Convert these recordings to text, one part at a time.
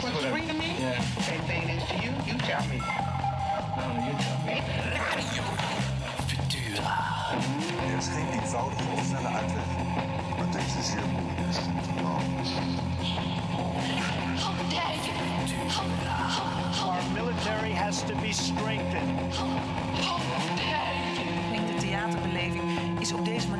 What's to me? Me. Me. Is geen eenvoudige snelle uitweg. Maar deze zeer. Our military has to be strengthened. De theaterbeleving is op deze manier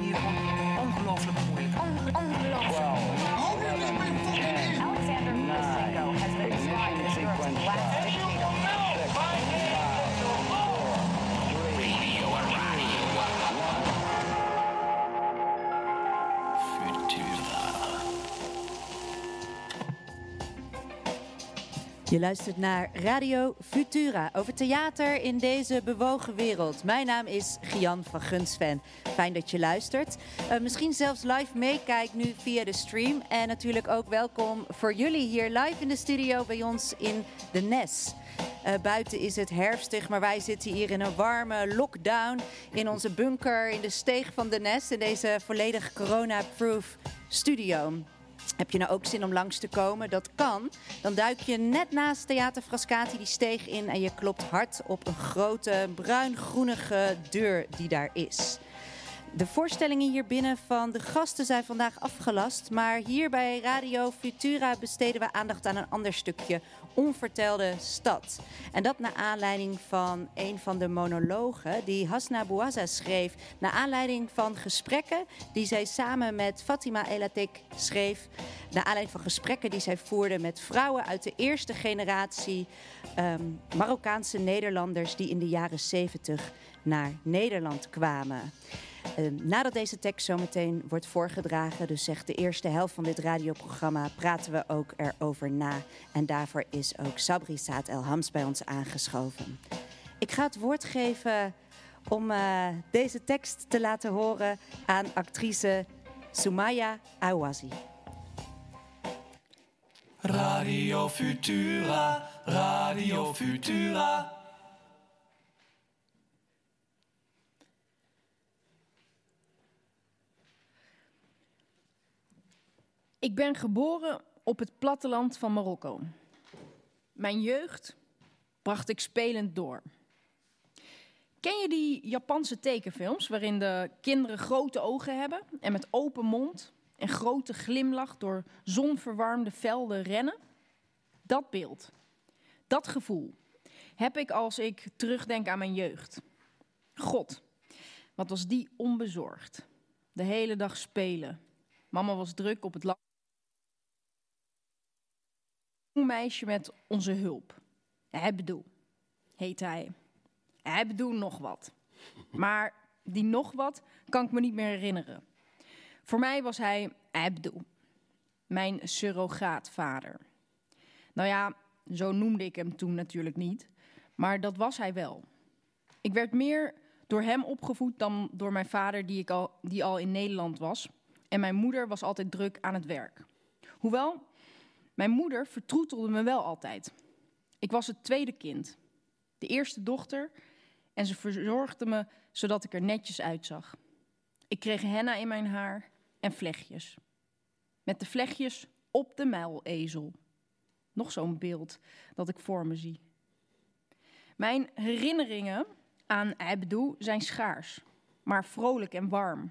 Je luistert naar Radio Futura over theater in deze bewogen wereld. Mijn naam is Gian van Gunsven. Fijn dat je luistert. Eh, misschien zelfs live meekijkt nu via de stream. En natuurlijk ook welkom voor jullie hier live in de studio bij ons in de Nes. Eh, buiten is het herfstig, maar wij zitten hier in een warme lockdown in onze bunker in de steeg van de Nes. In deze volledig corona-proof studio. Heb je nou ook zin om langs te komen? Dat kan. Dan duik je net naast Theater Frascati die steeg in en je klopt hard op een grote bruin-groenige deur die daar is. De voorstellingen hier binnen van de gasten zijn vandaag afgelast. Maar hier bij Radio Futura besteden we aandacht aan een ander stukje onvertelde stad. En dat naar aanleiding van een van de monologen die Hasna Bouazza schreef. Naar aanleiding van gesprekken die zij samen met Fatima Elatek schreef. Naar aanleiding van gesprekken die zij voerde met vrouwen uit de eerste generatie ehm, Marokkaanse Nederlanders die in de jaren 70 naar Nederland kwamen. Eh, nadat deze tekst zometeen wordt voorgedragen, dus zegt de eerste helft van dit radioprogramma, praten we ook erover na. En daarvoor is ook Sabri Saad El Hams bij ons aangeschoven. Ik ga het woord geven om eh, deze tekst te laten horen aan actrice Sumaya Awazi. Radio Futura, Radio Futura. Ik ben geboren op het platteland van Marokko. Mijn jeugd bracht ik spelend door. Ken je die Japanse tekenfilms waarin de kinderen grote ogen hebben en met open mond en grote glimlach door zonverwarmde velden rennen? Dat beeld, dat gevoel heb ik als ik terugdenk aan mijn jeugd. God, wat was die onbezorgd. De hele dag spelen. Mama was druk op het land. Meisje met onze hulp. Hebdoe, heet hij. Hebdoe nog wat. Maar die nog wat kan ik me niet meer herinneren. Voor mij was hij Hebdoe, mijn surrogaatvader. Nou ja, zo noemde ik hem toen natuurlijk niet, maar dat was hij wel. Ik werd meer door hem opgevoed dan door mijn vader, die, ik al, die al in Nederland was. En mijn moeder was altijd druk aan het werk. Hoewel, mijn moeder vertroetelde me wel altijd. Ik was het tweede kind, de eerste dochter, en ze verzorgde me zodat ik er netjes uitzag. Ik kreeg henna in mijn haar en vlechtjes. Met de vlechtjes op de muilezel. Nog zo'n beeld dat ik voor me zie. Mijn herinneringen aan Abdou zijn schaars, maar vrolijk en warm.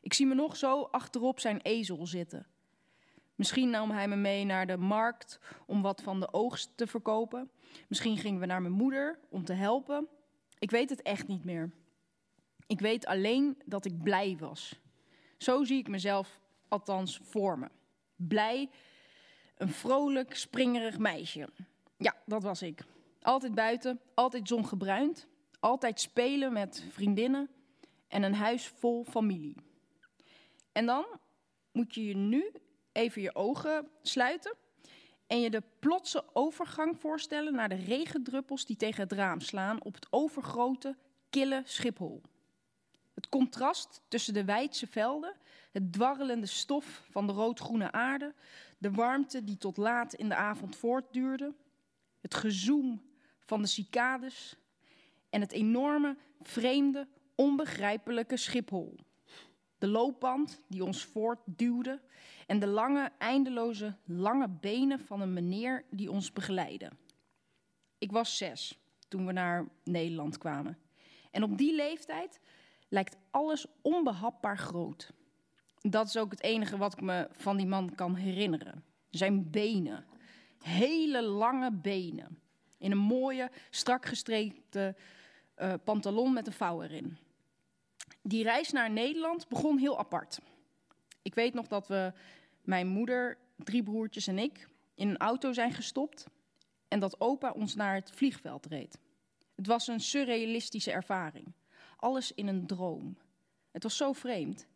Ik zie me nog zo achterop zijn ezel zitten. Misschien nam hij me mee naar de markt om wat van de oogst te verkopen. Misschien gingen we naar mijn moeder om te helpen. Ik weet het echt niet meer. Ik weet alleen dat ik blij was. Zo zie ik mezelf althans voor me. Blij, een vrolijk, springerig meisje. Ja, dat was ik. Altijd buiten, altijd zongebruind, altijd spelen met vriendinnen en een huis vol familie. En dan moet je je nu even je ogen sluiten en je de plotse overgang voorstellen naar de regendruppels die tegen het raam slaan op het overgrote, kille Schiphol. Het contrast tussen de wijdse velden, het dwarrelende stof van de roodgroene aarde, de warmte die tot laat in de avond voortduurde, het gezoem van de cicades en het enorme, vreemde, onbegrijpelijke Schiphol. De loopband die ons voortduwde. En de lange, eindeloze, lange benen van een meneer die ons begeleidde. Ik was zes toen we naar Nederland kwamen. En op die leeftijd lijkt alles onbehapbaar groot. Dat is ook het enige wat ik me van die man kan herinneren. Zijn benen. Hele lange benen. In een mooie, strak gestreepte uh, pantalon met een vouw erin. Die reis naar Nederland begon heel apart. Ik weet nog dat we, mijn moeder, drie broertjes en ik, in een auto zijn gestopt en dat opa ons naar het vliegveld reed. Het was een surrealistische ervaring. Alles in een droom. Het was zo vreemd.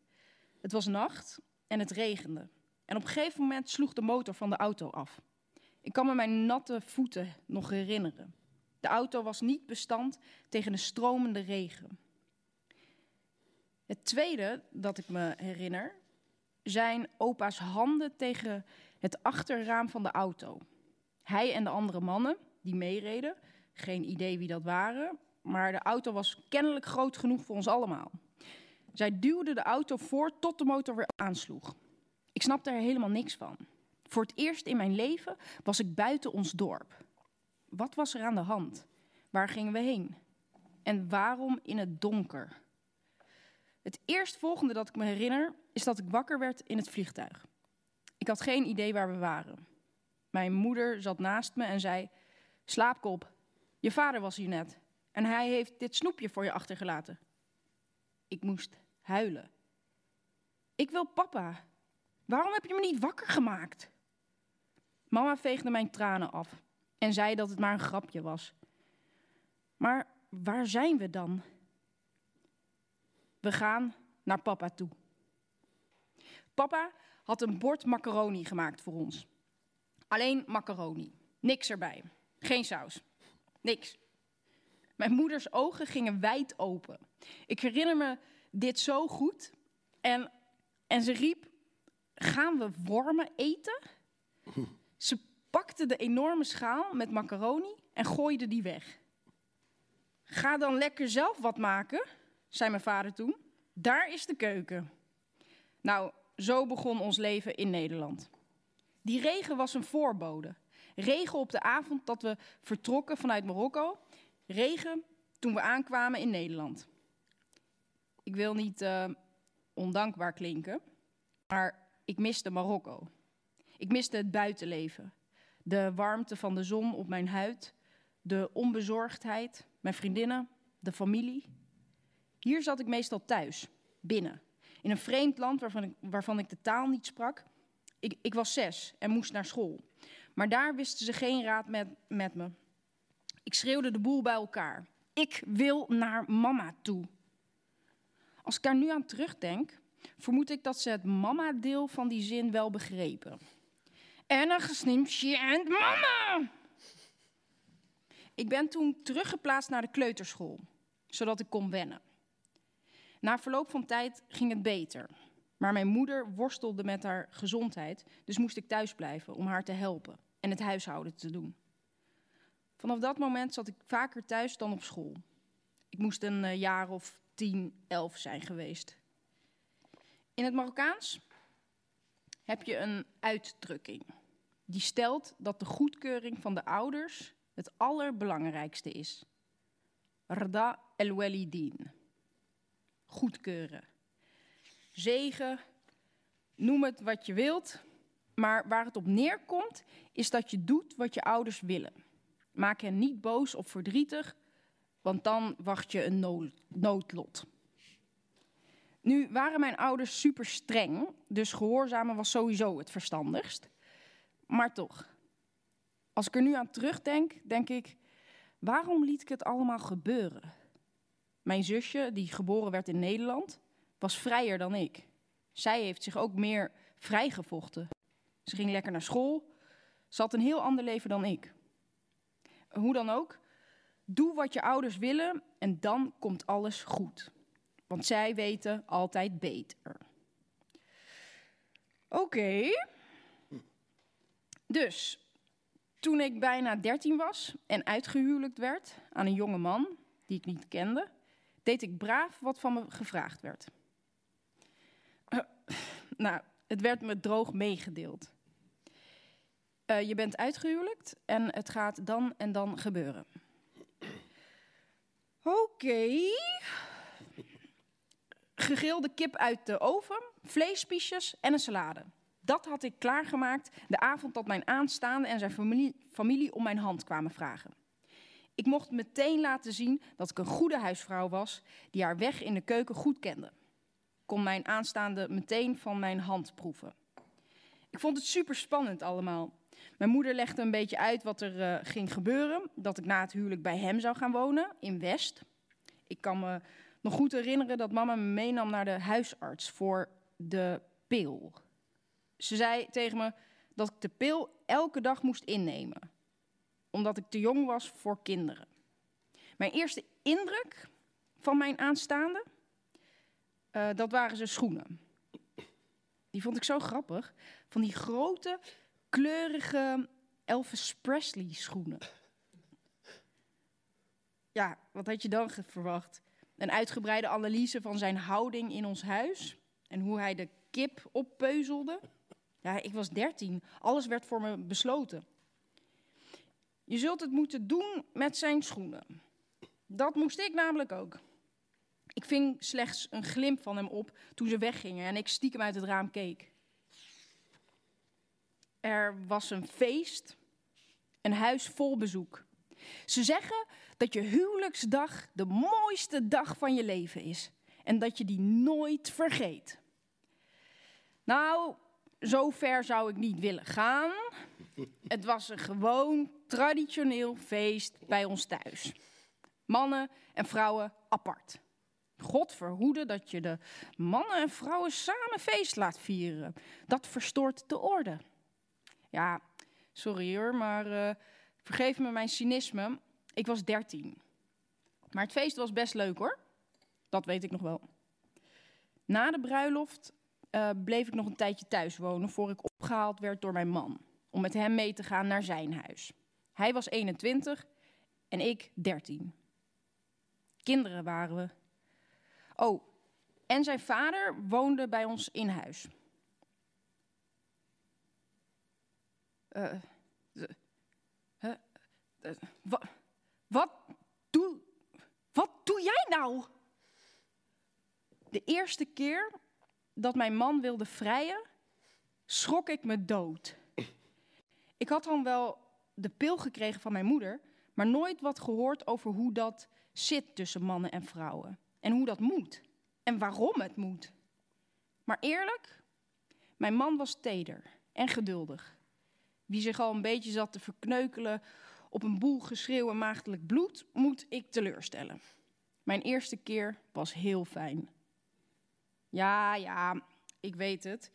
Het was nacht en het regende. En op een gegeven moment sloeg de motor van de auto af. Ik kan me mijn natte voeten nog herinneren. De auto was niet bestand tegen de stromende regen. Het tweede dat ik me herinner zijn opa's handen tegen het achterraam van de auto. Hij en de andere mannen die meereden, geen idee wie dat waren, maar de auto was kennelijk groot genoeg voor ons allemaal. Zij duwden de auto voor tot de motor weer aansloeg. Ik snapte er helemaal niks van. Voor het eerst in mijn leven was ik buiten ons dorp. Wat was er aan de hand? Waar gingen we heen? En waarom in het donker? Het eerstvolgende dat ik me herinner is dat ik wakker werd in het vliegtuig. Ik had geen idee waar we waren. Mijn moeder zat naast me en zei: Slaapkop, je vader was hier net en hij heeft dit snoepje voor je achtergelaten. Ik moest huilen. Ik wil papa. Waarom heb je me niet wakker gemaakt? Mama veegde mijn tranen af en zei dat het maar een grapje was. Maar waar zijn we dan? We gaan naar papa toe. Papa had een bord macaroni gemaakt voor ons. Alleen macaroni. Niks erbij. Geen saus. Niks. Mijn moeders ogen gingen wijd open. Ik herinner me dit zo goed. En, en ze riep: Gaan we wormen eten? Ze pakte de enorme schaal met macaroni en gooide die weg. Ga dan lekker zelf wat maken, zei mijn vader toen. Daar is de keuken. Nou, zo begon ons leven in Nederland. Die regen was een voorbode. Regen op de avond dat we vertrokken vanuit Marokko. Regen toen we aankwamen in Nederland. Ik wil niet uh, ondankbaar klinken, maar ik miste Marokko. Ik miste het buitenleven. De warmte van de zon op mijn huid, de onbezorgdheid, mijn vriendinnen, de familie. Hier zat ik meestal thuis, binnen, in een vreemd land waarvan ik, waarvan ik de taal niet sprak. Ik, ik was zes en moest naar school. Maar daar wisten ze geen raad met, met me. Ik schreeuwde de boel bij elkaar. Ik wil naar mama toe. Als ik daar nu aan terugdenk, vermoed ik dat ze het mama-deel van die zin wel begrepen. En een gesnimpje en mama! Ik ben toen teruggeplaatst naar de kleuterschool, zodat ik kon wennen. Na verloop van tijd ging het beter. Maar mijn moeder worstelde met haar gezondheid, dus moest ik thuis blijven om haar te helpen en het huishouden te doen. Vanaf dat moment zat ik vaker thuis dan op school. Ik moest een uh, jaar of tien, elf zijn geweest. In het Marokkaans heb je een uitdrukking. Die stelt dat de goedkeuring van de ouders het allerbelangrijkste is. Rda el walidin. Goedkeuren. Zegen, noem het wat je wilt. Maar waar het op neerkomt, is dat je doet wat je ouders willen. Maak hen niet boos of verdrietig, want dan wacht je een noodlot. Nu waren mijn ouders super streng, dus gehoorzamen was sowieso het verstandigst. Maar toch, als ik er nu aan terugdenk, denk ik, waarom liet ik het allemaal gebeuren? Mijn zusje, die geboren werd in Nederland, was vrijer dan ik. Zij heeft zich ook meer vrijgevochten. Ze ging lekker naar school. Ze had een heel ander leven dan ik. Hoe dan ook, doe wat je ouders willen en dan komt alles goed. Want zij weten altijd beter. Oké. Dus, toen ik bijna 13 was en uitgehuwelijkt werd aan een jonge man die ik niet kende, deed ik braaf wat van me gevraagd werd. nou, het werd me droog meegedeeld. Eh, je bent uitgehuwelijkt en het gaat dan en dan gebeuren. Oké. Gegrilde kip uit de oven, vleespiesjes en een salade. Dat had ik klaargemaakt de avond dat mijn aanstaande en zijn familie, familie om mijn hand kwamen vragen. Ik mocht meteen laten zien dat ik een goede huisvrouw was die haar weg in de keuken goed kende. Kon mijn aanstaande meteen van mijn hand proeven. Ik vond het super spannend allemaal. Mijn moeder legde een beetje uit wat er uh, ging gebeuren. Dat ik na het huwelijk bij hem zou gaan wonen in West. Ik kan me nog goed herinneren dat mama me meenam naar de huisarts voor de pil. Ze zei tegen me dat ik de pil elke dag moest innemen, omdat ik te jong was voor kinderen. Mijn eerste indruk van mijn aanstaande, uh, dat waren zijn schoenen. Die vond ik zo grappig. Van die grote, kleurige Elvis Presley schoenen. Ja, wat had je dan verwacht? Een uitgebreide analyse van zijn houding in ons huis en hoe hij de kip oppeuzelde. Ja, ik was dertien. Alles werd voor me besloten. Je zult het moeten doen met zijn schoenen. Dat moest ik namelijk ook. Ik ving slechts een glimp van hem op toen ze weggingen en ik stiekem uit het raam keek. Er was een feest, een huis vol bezoek. Ze zeggen dat je huwelijksdag de mooiste dag van je leven is en dat je die nooit vergeet. Nou, zo ver zou ik niet willen gaan. Het was een gewoon traditioneel feest bij ons thuis. Mannen en vrouwen apart. God verhoede dat je de mannen en vrouwen samen feest laat vieren. Dat verstoort de orde. Ja, sorry hoor, maar uh, vergeef me mijn cynisme. Ik was dertien. Maar het feest was best leuk hoor. Dat weet ik nog wel. Na de bruiloft uh, bleef ik nog een tijdje thuis wonen voor ik opgehaald werd door mijn man. Om met hem mee te gaan naar zijn huis. Hij was 21 en ik 13. Kinderen waren we. Oh, en zijn vader woonde bij ons in huis. Wat, wat, doe, wat doe jij nou? De eerste keer dat mijn man wilde vrijen, schrok ik me dood. Ik had dan wel de pil gekregen van mijn moeder, maar nooit wat gehoord over hoe dat zit tussen mannen en vrouwen. En hoe dat moet. En waarom het moet. Maar eerlijk, mijn man was teder en geduldig. Wie zich al een beetje zat te verkneukelen op een boel geschreeuw en maagdelijk bloed, moet ik teleurstellen. Mijn eerste keer was heel fijn. Ja, ja, ik weet het.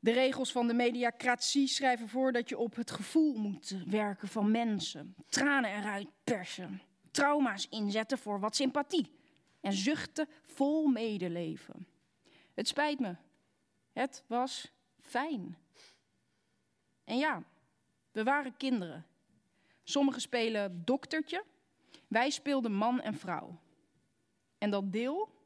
De regels van de mediacratie schrijven voor dat je op het gevoel moet werken van mensen. Tranen eruit persen. Trauma's inzetten voor wat sympathie. En zuchten vol medeleven. Het spijt me. Het was fijn. En ja, we waren kinderen. Sommigen spelen doktertje. Wij speelden man en vrouw. En dat deel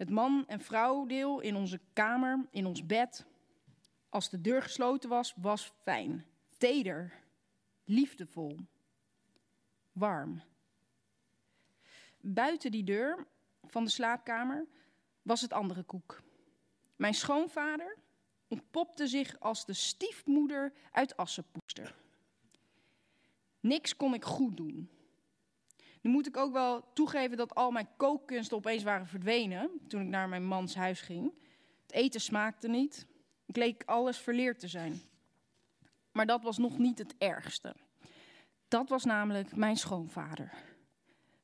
het man- en vrouwdeel in onze kamer, in ons bed, als de deur gesloten was, was fijn. Teder, liefdevol, warm. Buiten die deur van de slaapkamer was het andere koek. Mijn schoonvader ontpopte zich als de stiefmoeder uit Assenpoester. Niks kon ik goed doen. Nu moet ik ook wel toegeven dat al mijn kookkunsten opeens waren verdwenen toen ik naar mijn mans huis ging. Het eten smaakte niet. Ik leek alles verleerd te zijn. Maar dat was nog niet het ergste. Dat was namelijk mijn schoonvader.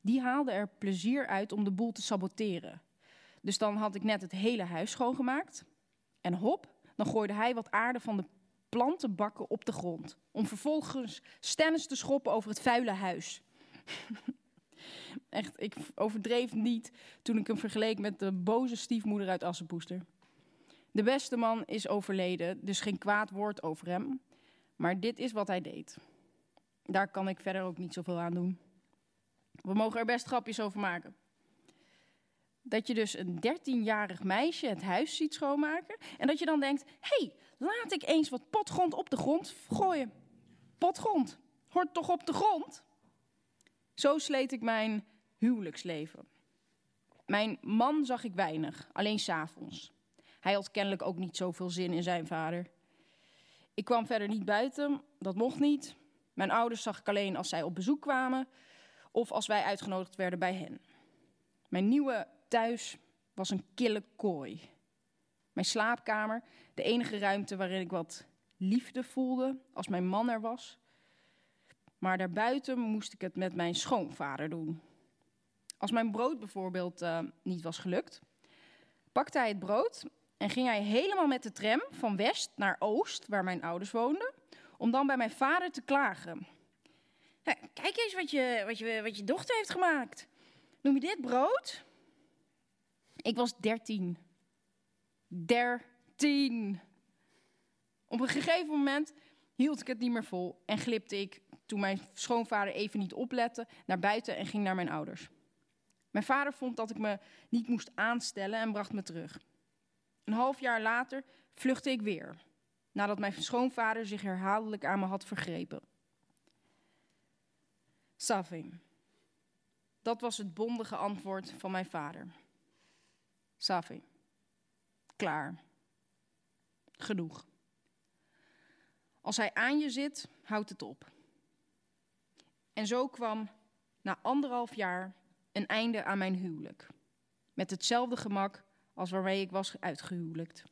Die haalde er plezier uit om de boel te saboteren. Dus dan had ik net het hele huis schoongemaakt. En hop, dan gooide hij wat aarde van de plantenbakken op de grond. Om vervolgens stennis te schoppen over het vuile huis. Echt, ik overdreef niet toen ik hem vergeleek met de boze stiefmoeder uit Assenpoester. De beste man is overleden, dus geen kwaad woord over hem. Maar dit is wat hij deed. Daar kan ik verder ook niet zoveel aan doen. We mogen er best grapjes over maken. dat je dus een 13-jarig meisje het huis ziet schoonmaken en dat je dan denkt: hey, laat ik eens wat potgrond op de grond gooien. Potgrond, hoort toch op de grond? Zo sleet ik mijn huwelijksleven. Mijn man zag ik weinig, alleen s'avonds. Hij had kennelijk ook niet zoveel zin in zijn vader. Ik kwam verder niet buiten, dat mocht niet. Mijn ouders zag ik alleen als zij op bezoek kwamen of als wij uitgenodigd werden bij hen. Mijn nieuwe thuis was een kille kooi. Mijn slaapkamer, de enige ruimte waarin ik wat liefde voelde als mijn man er was. Maar daarbuiten moest ik het met mijn schoonvader doen. Als mijn brood bijvoorbeeld uh, niet was gelukt, pakte hij het brood en ging hij helemaal met de tram van west naar oost, waar mijn ouders woonden, om dan bij mijn vader te klagen. kijk eens wat je, wat, je, wat je dochter heeft gemaakt. Noem je dit brood? Ik was dertien. Dertien. Op een gegeven moment hield ik het niet meer vol en glipte ik, toen mijn schoonvader even niet oplette, naar buiten en ging naar mijn ouders. Mijn vader vond dat ik me niet moest aanstellen en bracht me terug. Een half jaar later vluchtte ik weer, nadat mijn schoonvader zich herhaaldelijk aan me had vergrepen. Savim. Dat was het bondige antwoord van mijn vader. Safi. Klaar. Genoeg. Als hij aan je zit, houdt het op. En zo kwam na anderhalf jaar een einde aan mijn huwelijk. Met hetzelfde gemak als waarmee ik was uitgehuwelijkt.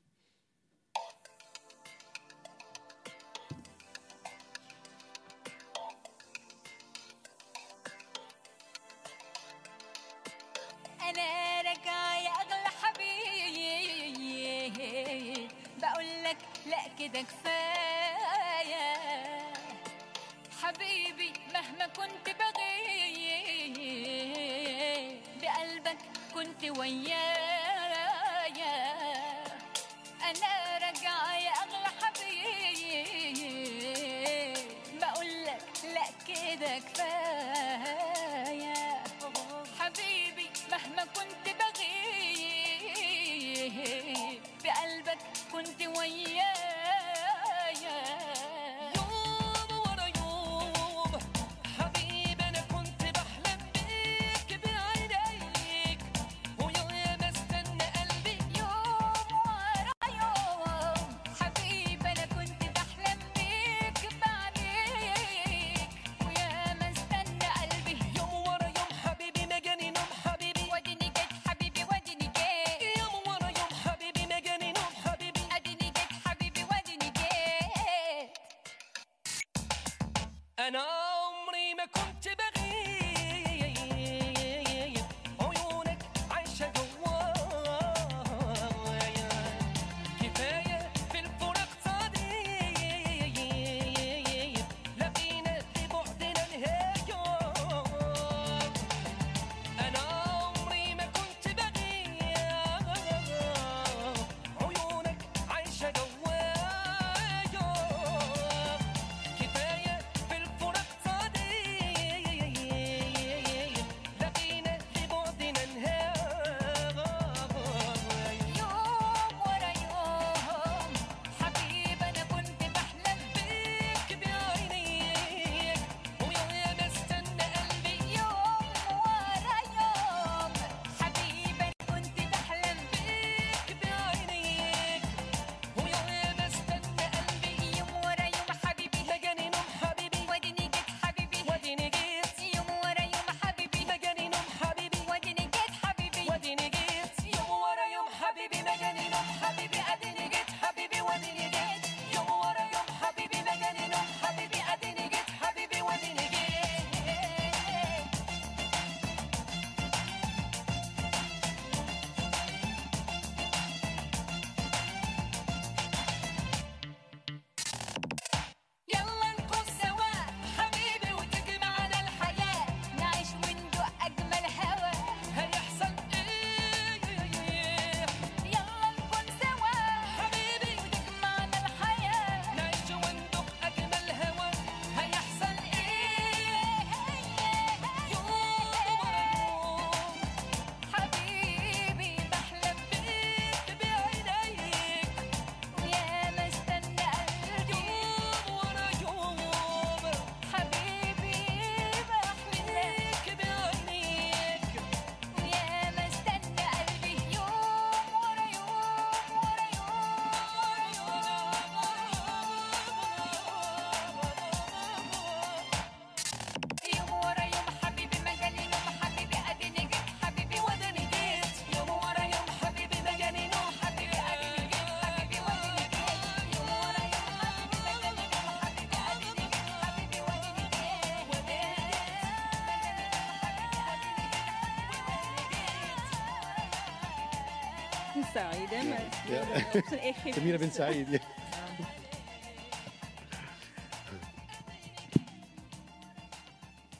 Said, hè? Maar Ja. op zijn Egyptisch. Samira bint Said. ja.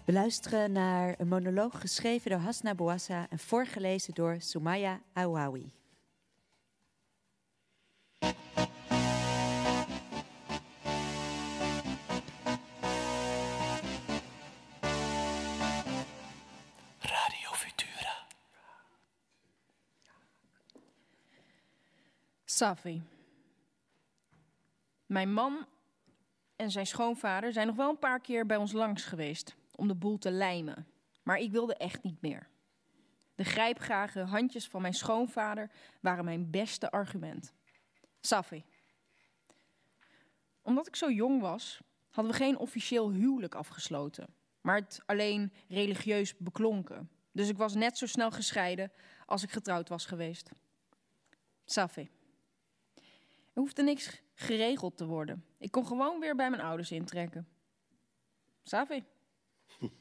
We luisteren naar een monoloog geschreven door Hasna Bouassa en voorgelezen door Soumaya Awawi. Safi. Mijn man en zijn schoonvader zijn nog wel een paar keer bij ons langs geweest om de boel te lijmen. Maar ik wilde echt niet meer. De grijpgrage handjes van mijn schoonvader waren mijn beste argument. Safi. Omdat ik zo jong was, hadden we geen officieel huwelijk afgesloten, maar het alleen religieus beklonken. Dus ik was net zo snel gescheiden als ik getrouwd was geweest. Safi. Er hoefde niks geregeld te worden. Ik kon gewoon weer bij mijn ouders intrekken. Safi.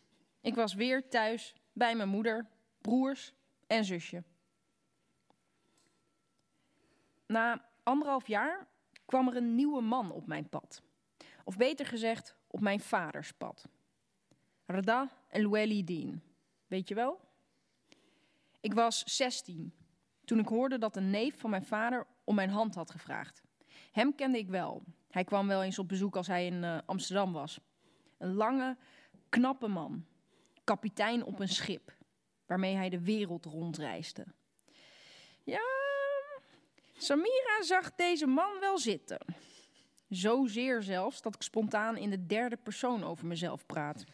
Ik was weer thuis bij mijn moeder, broers en zusje. Na anderhalf jaar kwam er een nieuwe man op mijn pad. Of beter gezegd, op mijn vaders pad. Rada El Walidin. Weet je wel? Ik was 16 toen ik hoorde dat een neef van mijn vader om mijn hand had gevraagd. Hem kende ik wel. Hij kwam wel eens op bezoek als hij in eh, Amsterdam was. Een lange, knappe man. Kapitein op een schip. Waarmee hij de wereld rondreisde. Ja, Samira zag deze man wel zitten. Zozeer zelfs dat ik spontaan in de derde persoon over mezelf praat.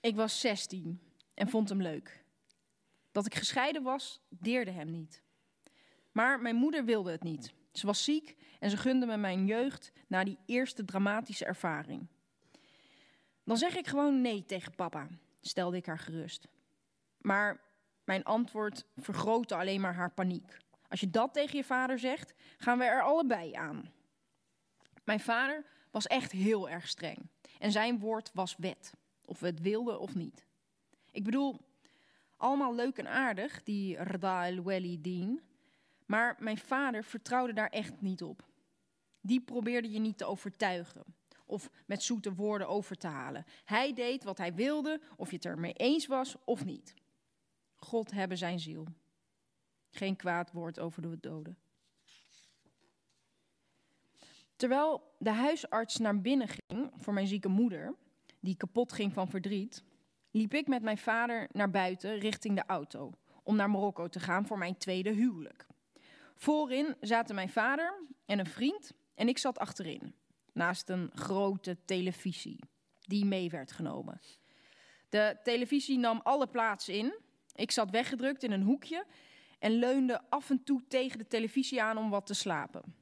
Ik was 16 en vond hem leuk. Dat ik gescheiden was, deerde hem niet. Maar mijn moeder wilde het niet. Ze was ziek en ze gunde me mijn jeugd na die eerste dramatische ervaring. Dan zeg ik gewoon nee tegen papa, stelde ik haar gerust. Maar mijn antwoord vergrootte alleen maar haar paniek. Als je dat tegen je vader zegt, gaan we er allebei aan. Mijn vader was echt heel erg streng. En zijn woord was wet, of we het wilden of niet. Ik bedoel, allemaal leuk en aardig, die Rda El Walidin. Maar mijn vader vertrouwde daar echt niet op. Die probeerde je niet te overtuigen of met zoete woorden over te halen. Hij deed wat hij wilde, of je het ermee eens was of niet. God hebben zijn ziel. Geen kwaad woord over de doden. Terwijl de huisarts naar binnen ging voor mijn zieke moeder, die kapot ging van verdriet, liep ik met mijn vader naar buiten richting de auto om naar Marokko te gaan voor mijn tweede huwelijk. Voorin zaten mijn vader en een vriend en ik zat achterin, naast een grote televisie die mee werd genomen. De televisie nam alle plaats in. Ik zat weggedrukt in een hoekje en leunde af en toe tegen de televisie aan om wat te slapen.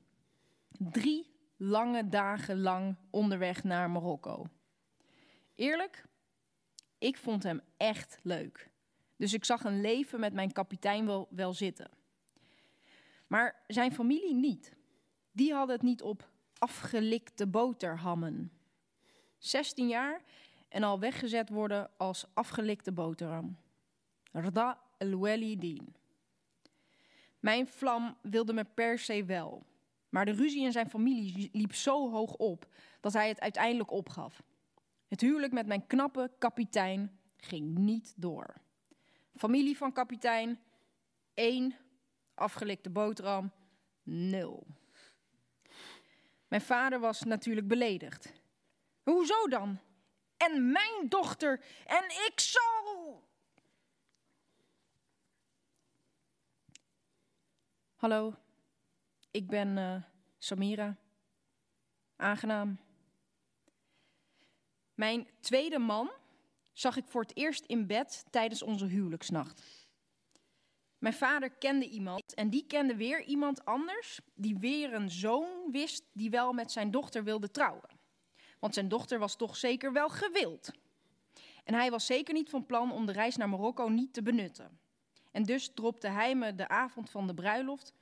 Drie lange dagen lang onderweg naar Marokko. Eerlijk, ik vond hem echt leuk. Dus ik zag een leven met mijn kapitein wel, wel zitten. Maar zijn familie niet. Die hadden het niet op afgelikte boterhammen. 16 jaar en al weggezet worden als afgelikte boterham. Rda El Walidin. Mijn vlam wilde me per se wel. Maar de ruzie in zijn familie liep zo hoog op dat hij het uiteindelijk opgaf. Het huwelijk met mijn knappe kapitein ging niet door. Familie van kapitein, één. Afgelikte boterham, nul. Mijn vader was natuurlijk beledigd. Hoezo dan? En mijn dochter en ik zal. Hallo, ik ben eh, Samira. Aangenaam. Mijn tweede man zag ik voor het eerst in bed tijdens onze huwelijksnacht. Mijn vader kende iemand en die kende weer iemand anders die weer een zoon wist die wel met zijn dochter wilde trouwen. Want zijn dochter was toch zeker wel gewild. En hij was zeker niet van plan om de reis naar Marokko niet te benutten. En dus dropte hij me de avond van de bruiloft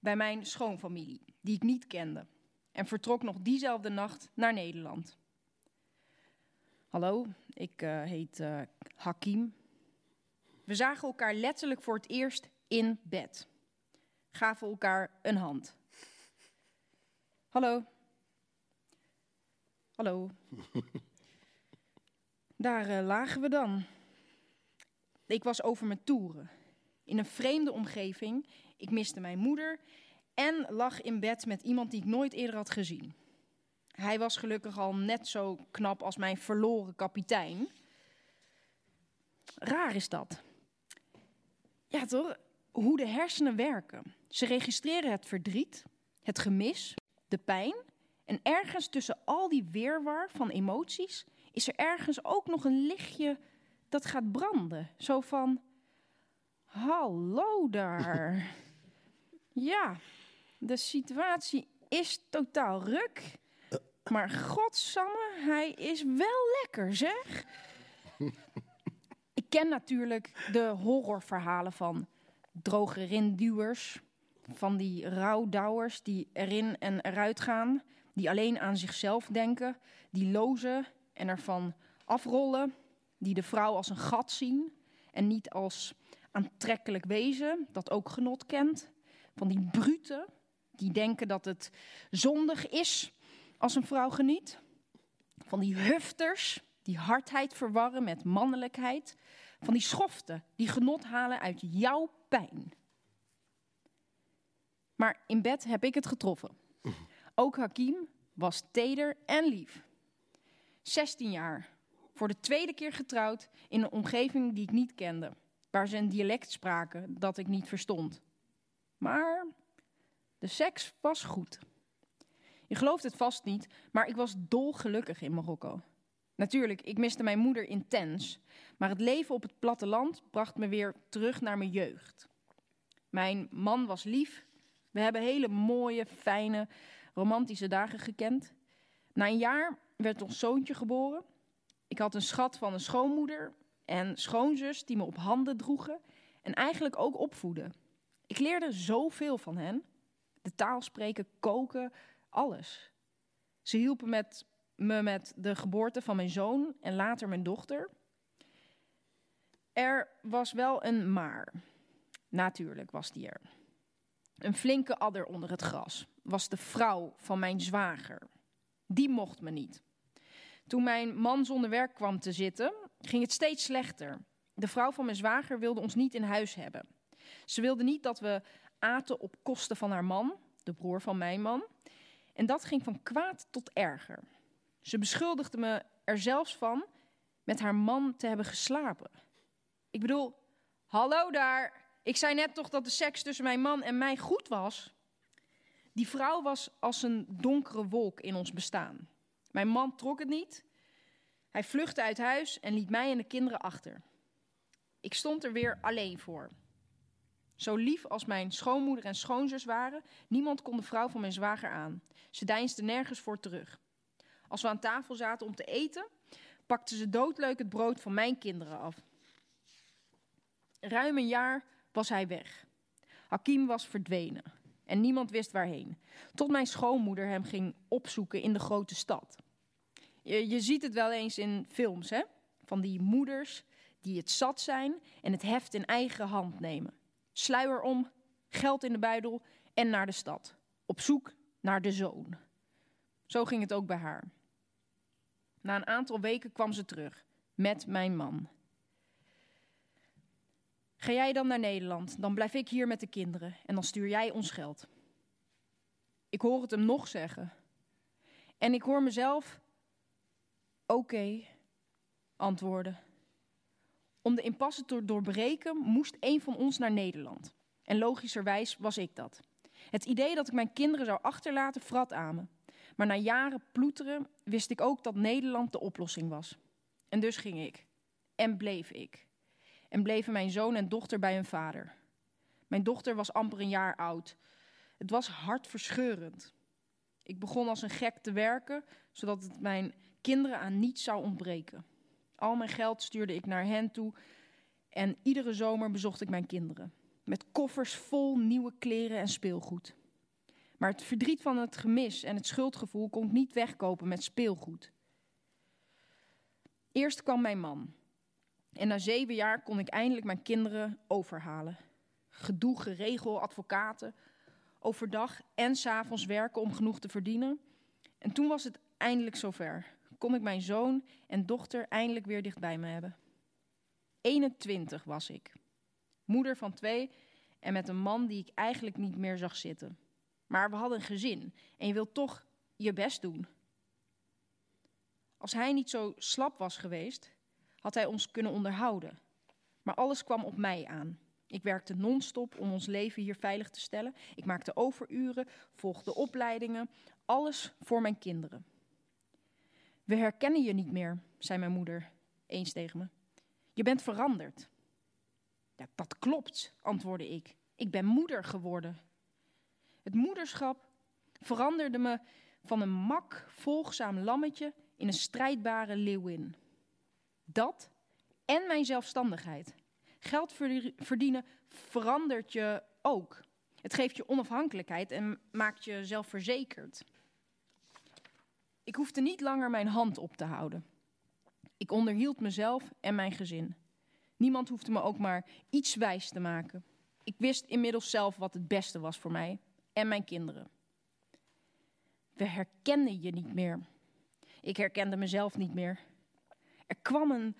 bij mijn schoonfamilie, die ik niet kende. En vertrok nog diezelfde nacht naar Nederland. Hallo, ik eh, heet eh, Hakim. We zagen elkaar letterlijk voor het eerst in bed. gaven elkaar een hand. Hallo. Hallo. Daar eh, lagen we dan. Ik was over mijn toeren. In een vreemde omgeving. Ik miste mijn moeder en lag in bed met iemand die ik nooit eerder had gezien. Hij was gelukkig al net zo knap als mijn verloren kapitein. Raar is dat. Ja, toch? Hoe de hersenen werken. Ze registreren het verdriet, het gemis, de pijn. En ergens tussen al die weerwar van emoties is er ergens ook nog een lichtje dat gaat branden. Zo van: Hallo daar. ja, de situatie is totaal ruk. Maar godsamme, hij is wel lekker, zeg. Ik ken natuurlijk de horrorverhalen van droge rinduwers. Van die rouwdouwers die erin en eruit gaan. Die alleen aan zichzelf denken. Die lozen en ervan afrollen. Die de vrouw als een gat zien. En niet als aantrekkelijk wezen dat ook genot kent. Van die bruten die denken dat het zondig is als een vrouw geniet. Van die hufters die hardheid verwarren met mannelijkheid. Van die schoften die genot halen uit jouw pijn. Maar in bed heb ik het getroffen. Ook Hakim was teder en lief. 16 jaar, voor de tweede keer getrouwd in een omgeving die ik niet kende, waar ze een dialect spraken dat ik niet verstond. Maar de seks was goed. Je gelooft het vast niet, maar ik was dolgelukkig in Marokko. Natuurlijk, ik miste mijn moeder intens, maar het leven op het platteland bracht me weer terug naar mijn jeugd. Mijn man was lief. We hebben hele mooie, fijne, romantische dagen gekend. Na een jaar werd ons zoontje geboren. Ik had een schat van een schoonmoeder en schoonzus die me op handen droegen en eigenlijk ook opvoeden. Ik leerde zoveel van hen. De taal spreken, koken, alles. Ze hielpen met, me met de geboorte van mijn zoon en later mijn dochter. Er was wel een maar. Natuurlijk was die er. Een flinke adder onder het gras was de vrouw van mijn zwager. Die mocht me niet. Toen mijn man zonder werk kwam te zitten, ging het steeds slechter. De vrouw van mijn zwager wilde ons niet in huis hebben. Ze wilde niet dat we aten op kosten van haar man, de broer van mijn man. En dat ging van kwaad tot erger. Ze beschuldigde me er zelfs van met haar man te hebben geslapen. Ik bedoel, hallo daar. Ik zei net toch dat de seks tussen mijn man en mij goed was? Die vrouw was als een donkere wolk in ons bestaan. Mijn man trok het niet. Hij vluchtte uit huis en liet mij en de kinderen achter. Ik stond er weer alleen voor. Zo lief als mijn schoonmoeder en schoonzus waren, niemand kon de vrouw van mijn zwager aan. Ze deinsde nergens voor terug. Als we aan tafel zaten om te eten, pakte ze doodleuk het brood van mijn kinderen af. Ruim een jaar was hij weg. Hakim was verdwenen en niemand wist waarheen. Tot mijn schoonmoeder hem ging opzoeken in de grote stad. Je, je ziet het wel eens in films, hè? Van die moeders die het zat zijn en het heft in eigen hand nemen. Sluier om, geld in de buidel en naar de stad. Op zoek naar de zoon. Zo ging het ook bij haar. Na een aantal weken kwam ze terug met mijn man. Ga jij dan naar Nederland, dan blijf ik hier met de kinderen en dan stuur jij ons geld. Ik hoor het hem nog zeggen. En ik hoor mezelf oké antwoorden. Om de impasse te doorbreken moest een van ons naar Nederland. En logischerwijs was ik dat. Het idee dat ik mijn kinderen zou achterlaten vrat aan me. Maar na jaren ploeteren wist ik ook dat Nederland de oplossing was. En dus ging ik. En bleef ik. En bleven mijn zoon en dochter bij hun vader. Mijn dochter was amper een jaar oud. Het was hartverscheurend. Ik begon als een gek te werken, zodat het mijn kinderen aan niets zou ontbreken. Al mijn geld stuurde ik naar hen toe en iedere zomer bezocht ik mijn kinderen. Met koffers vol nieuwe kleren en speelgoed. Maar het verdriet van het gemis en het schuldgevoel kon ik niet wegkopen met speelgoed. Eerst kwam mijn man. En na zeven jaar kon ik eindelijk mijn kinderen overhalen. Gedoe, geregel, advocaten. Overdag en s'avonds werken om genoeg te verdienen. En toen was het eindelijk zover. Kon ik mijn zoon en dochter eindelijk weer dichtbij me hebben. 21 was ik. Moeder van twee en met een man die ik eigenlijk niet meer zag zitten. Maar we hadden een gezin en je wilt toch je best doen. Als hij niet zo slap was geweest, had hij ons kunnen onderhouden. Maar alles kwam op mij aan. Ik werkte non-stop om ons leven hier veilig te stellen. Ik maakte overuren, volgde opleidingen, alles voor mijn kinderen. We herkennen je niet meer, zei mijn moeder eens tegen me. Je bent veranderd. Dat klopt, antwoordde ik. Ik ben moeder geworden. Het moederschap veranderde me van een mak, volgzaam lammetje in een strijdbare leeuwin. Dat en mijn zelfstandigheid. Geld verdienen verandert je ook. Het geeft je onafhankelijkheid en maakt je zelfverzekerd. Ik hoefde niet langer mijn hand op te houden. Ik onderhield mezelf en mijn gezin. Niemand hoefde me ook maar iets wijs te maken. Ik wist inmiddels zelf wat het beste was voor mij en mijn kinderen. We herkenden je niet meer. Ik herkende mezelf niet meer. Er kwam een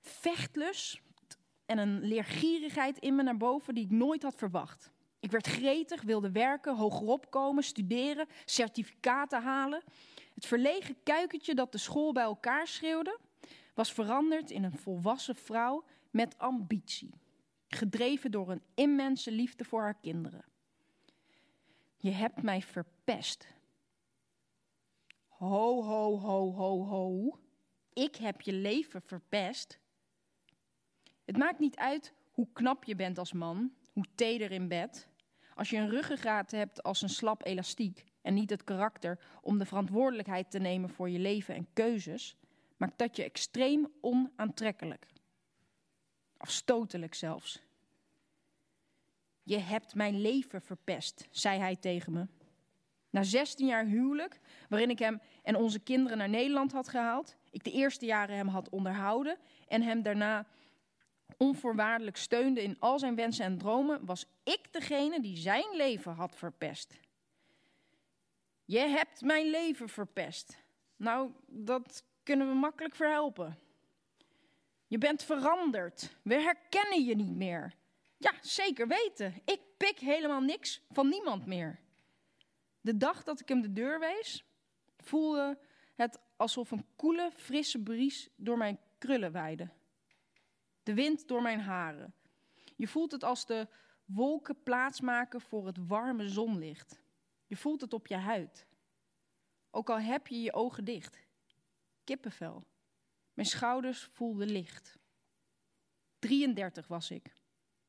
vechtlus en een leergierigheid in me naar boven die ik nooit had verwacht. Ik werd gretig, wilde werken, hogerop komen, studeren, certificaten halen. Het verlegen kuikentje dat de school bij elkaar schreeuwde, was veranderd in een volwassen vrouw met ambitie. Gedreven door een immense liefde voor haar kinderen. Je hebt mij verpest. Ho, ho, ho, ho, ho. Ik heb je leven verpest. Het maakt niet uit hoe knap je bent als man, hoe teder in bed. Als je een ruggengraat hebt als een slap elastiek en niet het karakter om de verantwoordelijkheid te nemen voor je leven en keuzes, maakt dat je extreem onaantrekkelijk. Afstotelijk zelfs. Je hebt mijn leven verpest, zei hij tegen me. Na 16 jaar huwelijk, waarin ik hem en onze kinderen naar Nederland had gehaald, ik de eerste jaren hem had onderhouden en hem daarna onvoorwaardelijk steunde in al zijn wensen en dromen, was ik degene die zijn leven had verpest. Je hebt mijn leven verpest. Nou, dat kunnen we makkelijk verhelpen. Je bent veranderd. We herkennen je niet meer. Ja, zeker weten. Ik pik helemaal niks van niemand meer. De dag dat ik hem de deur wees, voelde het alsof een koele, frisse bries door mijn krullen waaide. De wind door mijn haren. Je voelt het als de wolken plaatsmaken voor het warme zonlicht. Je voelt het op je huid. Ook al heb je je ogen dicht. Kippenvel. Mijn schouders voelden licht. 33 was ik.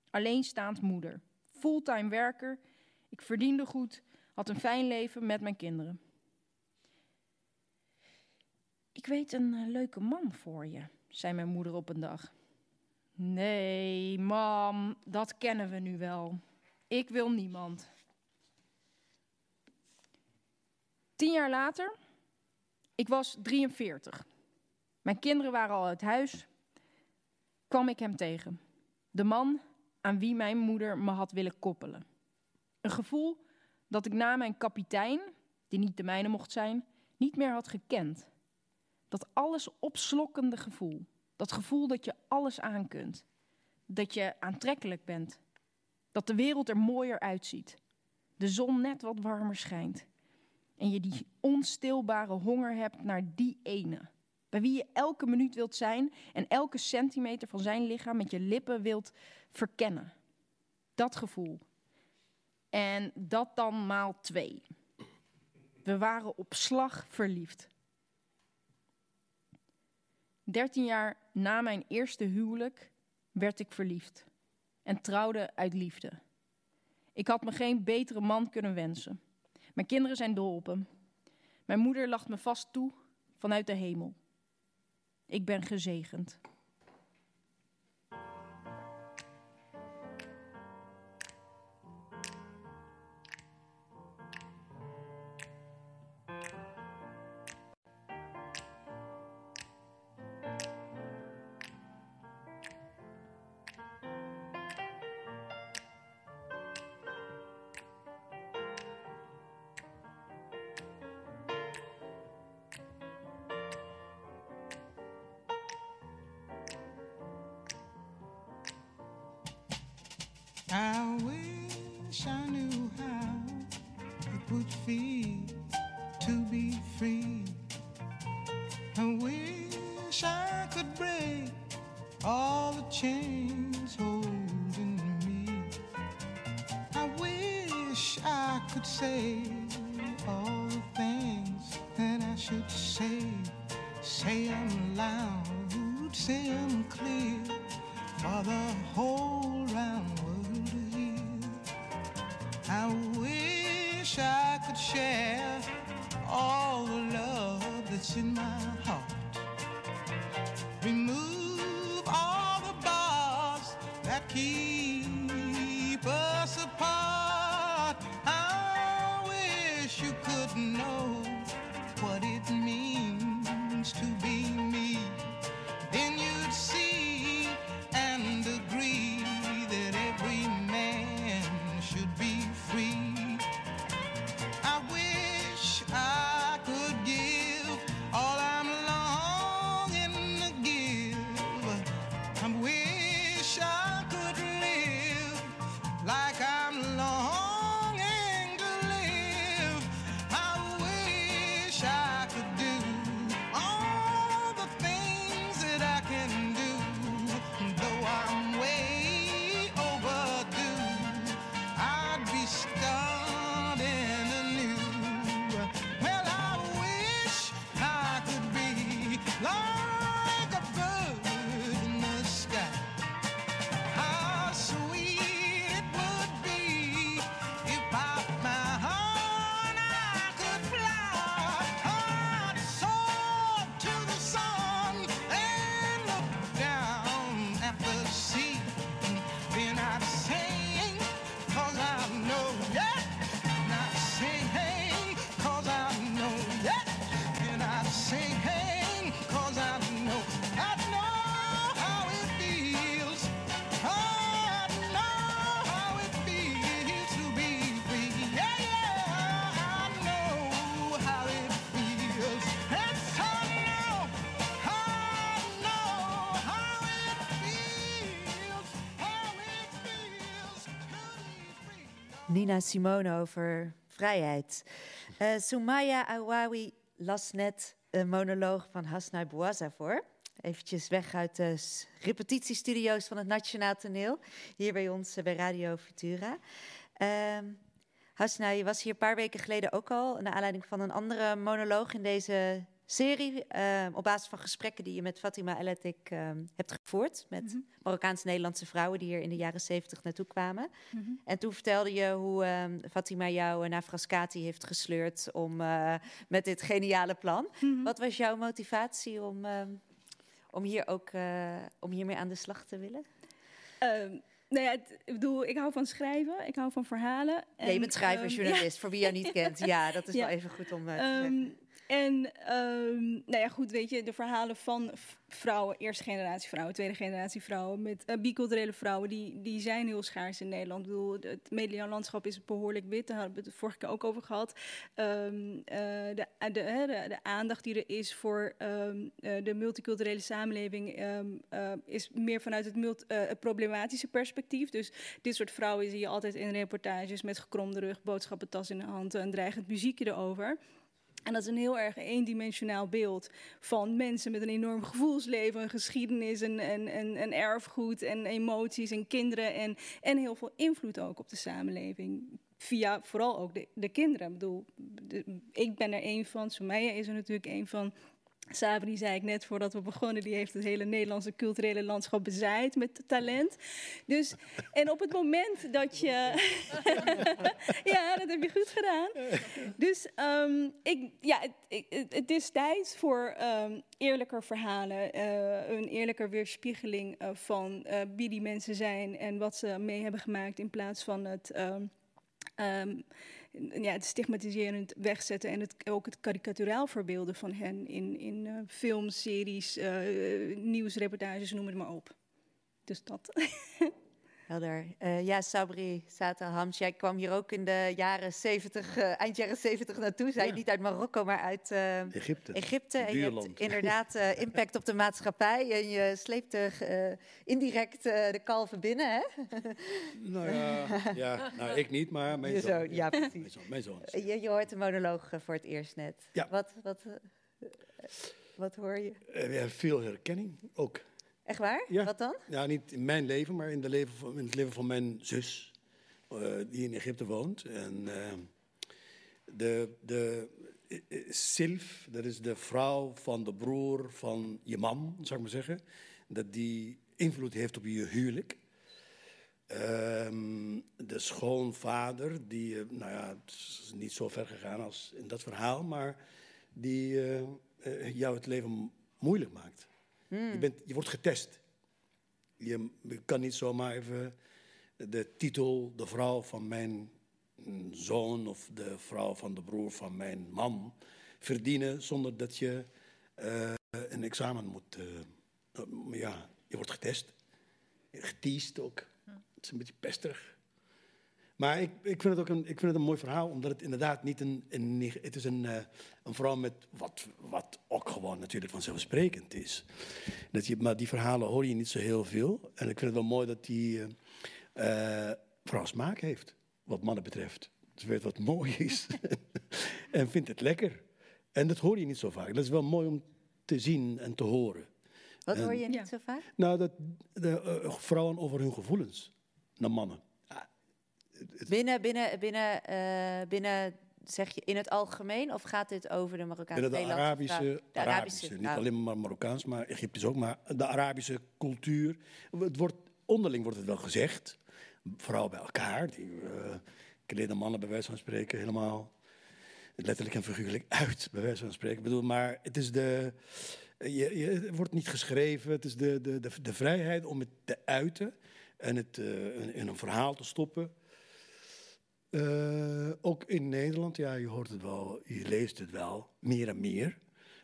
Alleenstaand moeder. Fulltime werker. Ik verdiende goed. Had een fijn leven met mijn kinderen. Ik weet een eh, leuke man voor je, zei mijn moeder op een dag. Nee, mam, dat kennen we nu wel. Ik wil niemand. Tien jaar later, ik was 43. Mijn kinderen waren al uit huis, kwam ik hem tegen. De man aan wie mijn moeder me had willen koppelen. Een gevoel dat ik na mijn kapitein, die niet de mijne mocht zijn, niet meer had gekend. Dat alles opslokkende gevoel. Dat gevoel dat je alles aan kunt. Dat je aantrekkelijk bent. Dat de wereld er mooier uitziet. De zon net wat warmer schijnt. En je die onstilbare honger hebt naar die ene. Bij wie je elke minuut wilt zijn en elke centimeter van zijn lichaam met je lippen wilt verkennen. Dat gevoel. En dat dan maal twee. We waren op slag verliefd. Dertien jaar na mijn eerste huwelijk werd ik verliefd en trouwde uit liefde. Ik had me geen betere man kunnen wensen. Mijn kinderen zijn dol op hem. Mijn moeder lacht me vast toe vanuit de hemel. Ik ben gezegend. I knew how it would feel to be free. I wish I could break all the chains holding me. I wish I could say Nina Simone over vrijheid. Eh Soumaya Awawi las net een monoloog van Hasnai Bouazza voor. Eventjes weg uit de repetitiestudio's van het Nationaal Toneel. Hier bij ons eh, bij Radio Futura. Ehm Hasnai, je was hier een paar weken geleden ook al... naar aanleiding van een andere monoloog in deze serie... eh, op basis van gesprekken die je met Fatima El Atik ehm, hebt gevoerd... met Marokkaans-Nederlandse vrouwen die hier in de jaren zeventig naartoe kwamen. En toen vertelde je hoe ehm, Fatima jou eh, naar Frascati heeft gesleurd... om, eh, met dit geniale plan. Wat was jouw motivatie om, ehm, om, hier ook, eh, om hiermee aan de slag te willen? Ehm, nou ja, het- ik bedoel, ik hou van schrijven, ik hou van verhalen. Nee, je en, bent schrijver, ehm, journalist, voor wie jou niet kent. Ja, dat is Ja. wel even goed om te Ehm, zeggen. En ehm, nou ja, goed, weet je, de verhalen van vrouwen, eerste generatie vrouwen, tweede generatie vrouwen, met uh, biculturele vrouwen, die, die zijn heel schaars in Nederland. Ik bedoel, het medialandschap is behoorlijk wit, daar hebben we het vorige keer ook over gehad. Ehm, eh, de, hè, de, de aandacht die er is voor ehm, eh, de multiculturele samenleving eh, is meer vanuit het, eh, problematische perspectief. Dus dit soort vrouwen zie je altijd in reportages met gekromde rug, boodschappentas in de hand, een dreigend muziekje erover. En dat is een heel erg eendimensionaal beeld van mensen met een enorm gevoelsleven, een geschiedenis, en en en en erfgoed en emoties en kinderen en, en heel veel invloed ook op de samenleving. Via vooral ook de, de kinderen. Ik bedoel, ik ben er één van, Sumaya is er natuurlijk één van. Sabri zei ik net voordat we begonnen, die heeft het hele Nederlandse culturele landschap bezaaid met talent. Dus, en op het moment dat je. ja, dat heb je goed gedaan. Dus ehm, ik, ja, het, is tijd voor ehm, eerlijker verhalen, eh, een eerlijker weerspiegeling eh, van eh, wie die mensen zijn en wat ze mee hebben gemaakt in plaats van het. ehm, ja, het stigmatiserend wegzetten en het, ook het karikaturaal verbeelden van hen in, in eh, films, series, eh, nieuwsreportages, noem het maar op. Dus dat. Helder. Eh, ja, Sabri Satahams, jij kwam hier ook in de jaren 70, eh, eind jaren 70 naartoe. Zij Ja. niet uit Marokko, maar uit eh, Egypte. Egypte. En je hebt inderdaad impact op de maatschappij. En je sleepte eh, indirect de kalven binnen, hè? Nou ja, ja nou, ik niet, maar mijn zoon. zoon, ja, precies. Mijn zoon, mijn zoon. Je, je hoort de monoloog voor het eerst net. Ja. Wat, wat, wat hoor je? Hebben veel herkenning ook. Echt waar? Ja. Wat dan? Ja, niet in mijn leven, maar in, de leven van, in het leven van mijn zus, eh, die in Egypte woont. En eh, de, de eh, Silf, dat is de vrouw van de broer van je man, zou ik maar zeggen. Dat die invloed heeft op je huwelijk. Ehm, de schoonvader, die, nou ja, het is niet zo ver gegaan als in dat verhaal, maar die jou het leven mo- moeilijk maakt. Je, bent, je wordt getest. Je, kan niet zomaar even de titel, de vrouw van mijn zoon of de vrouw van de broer van mijn man verdienen zonder dat je eh, een examen moet. eh, eh, ja, je wordt getest. Geteased ook. Het is een beetje pesterig. Maar ik, ik, vind het ook een, ik vind het een mooi verhaal, omdat het inderdaad niet een... het is een, eh, een vrouw met wat, wat ook gewoon natuurlijk vanzelfsprekend is. Dat je, maar die verhalen hoor je niet zo heel veel. En ik vind het wel mooi dat die eh, eh, vrouw smaak heeft, wat mannen betreft. Ze weet wat mooi is en vindt het lekker. En dat hoor je niet zo vaak. Dat is wel mooi om te zien en te horen. Wat En- hoor je niet zo vaak? Nou, dat de, vrouwen over hun gevoelens naar mannen. Binnen, binnen, binnen, eh, binnen, zeg je in het algemeen, of gaat dit over de Marokkaanse Binnen de Arabische? De Arabische, niet nou, alleen maar Marokkaans, maar Egyptisch ook, maar de Arabische cultuur. Het wordt, onderling wordt het wel gezegd. Vrouwen bij elkaar, die eh kleden mannen bij wijze van spreken helemaal letterlijk en figuurlijk uit, bij wijze van spreken. Ik bedoel, maar het is de, je, je, het wordt niet geschreven, het is de, de, de, de vrijheid om het te uiten en het eh, in, in een verhaal te stoppen. Eh, ook in Nederland, ja, je hoort het wel, je leest het wel, meer en meer.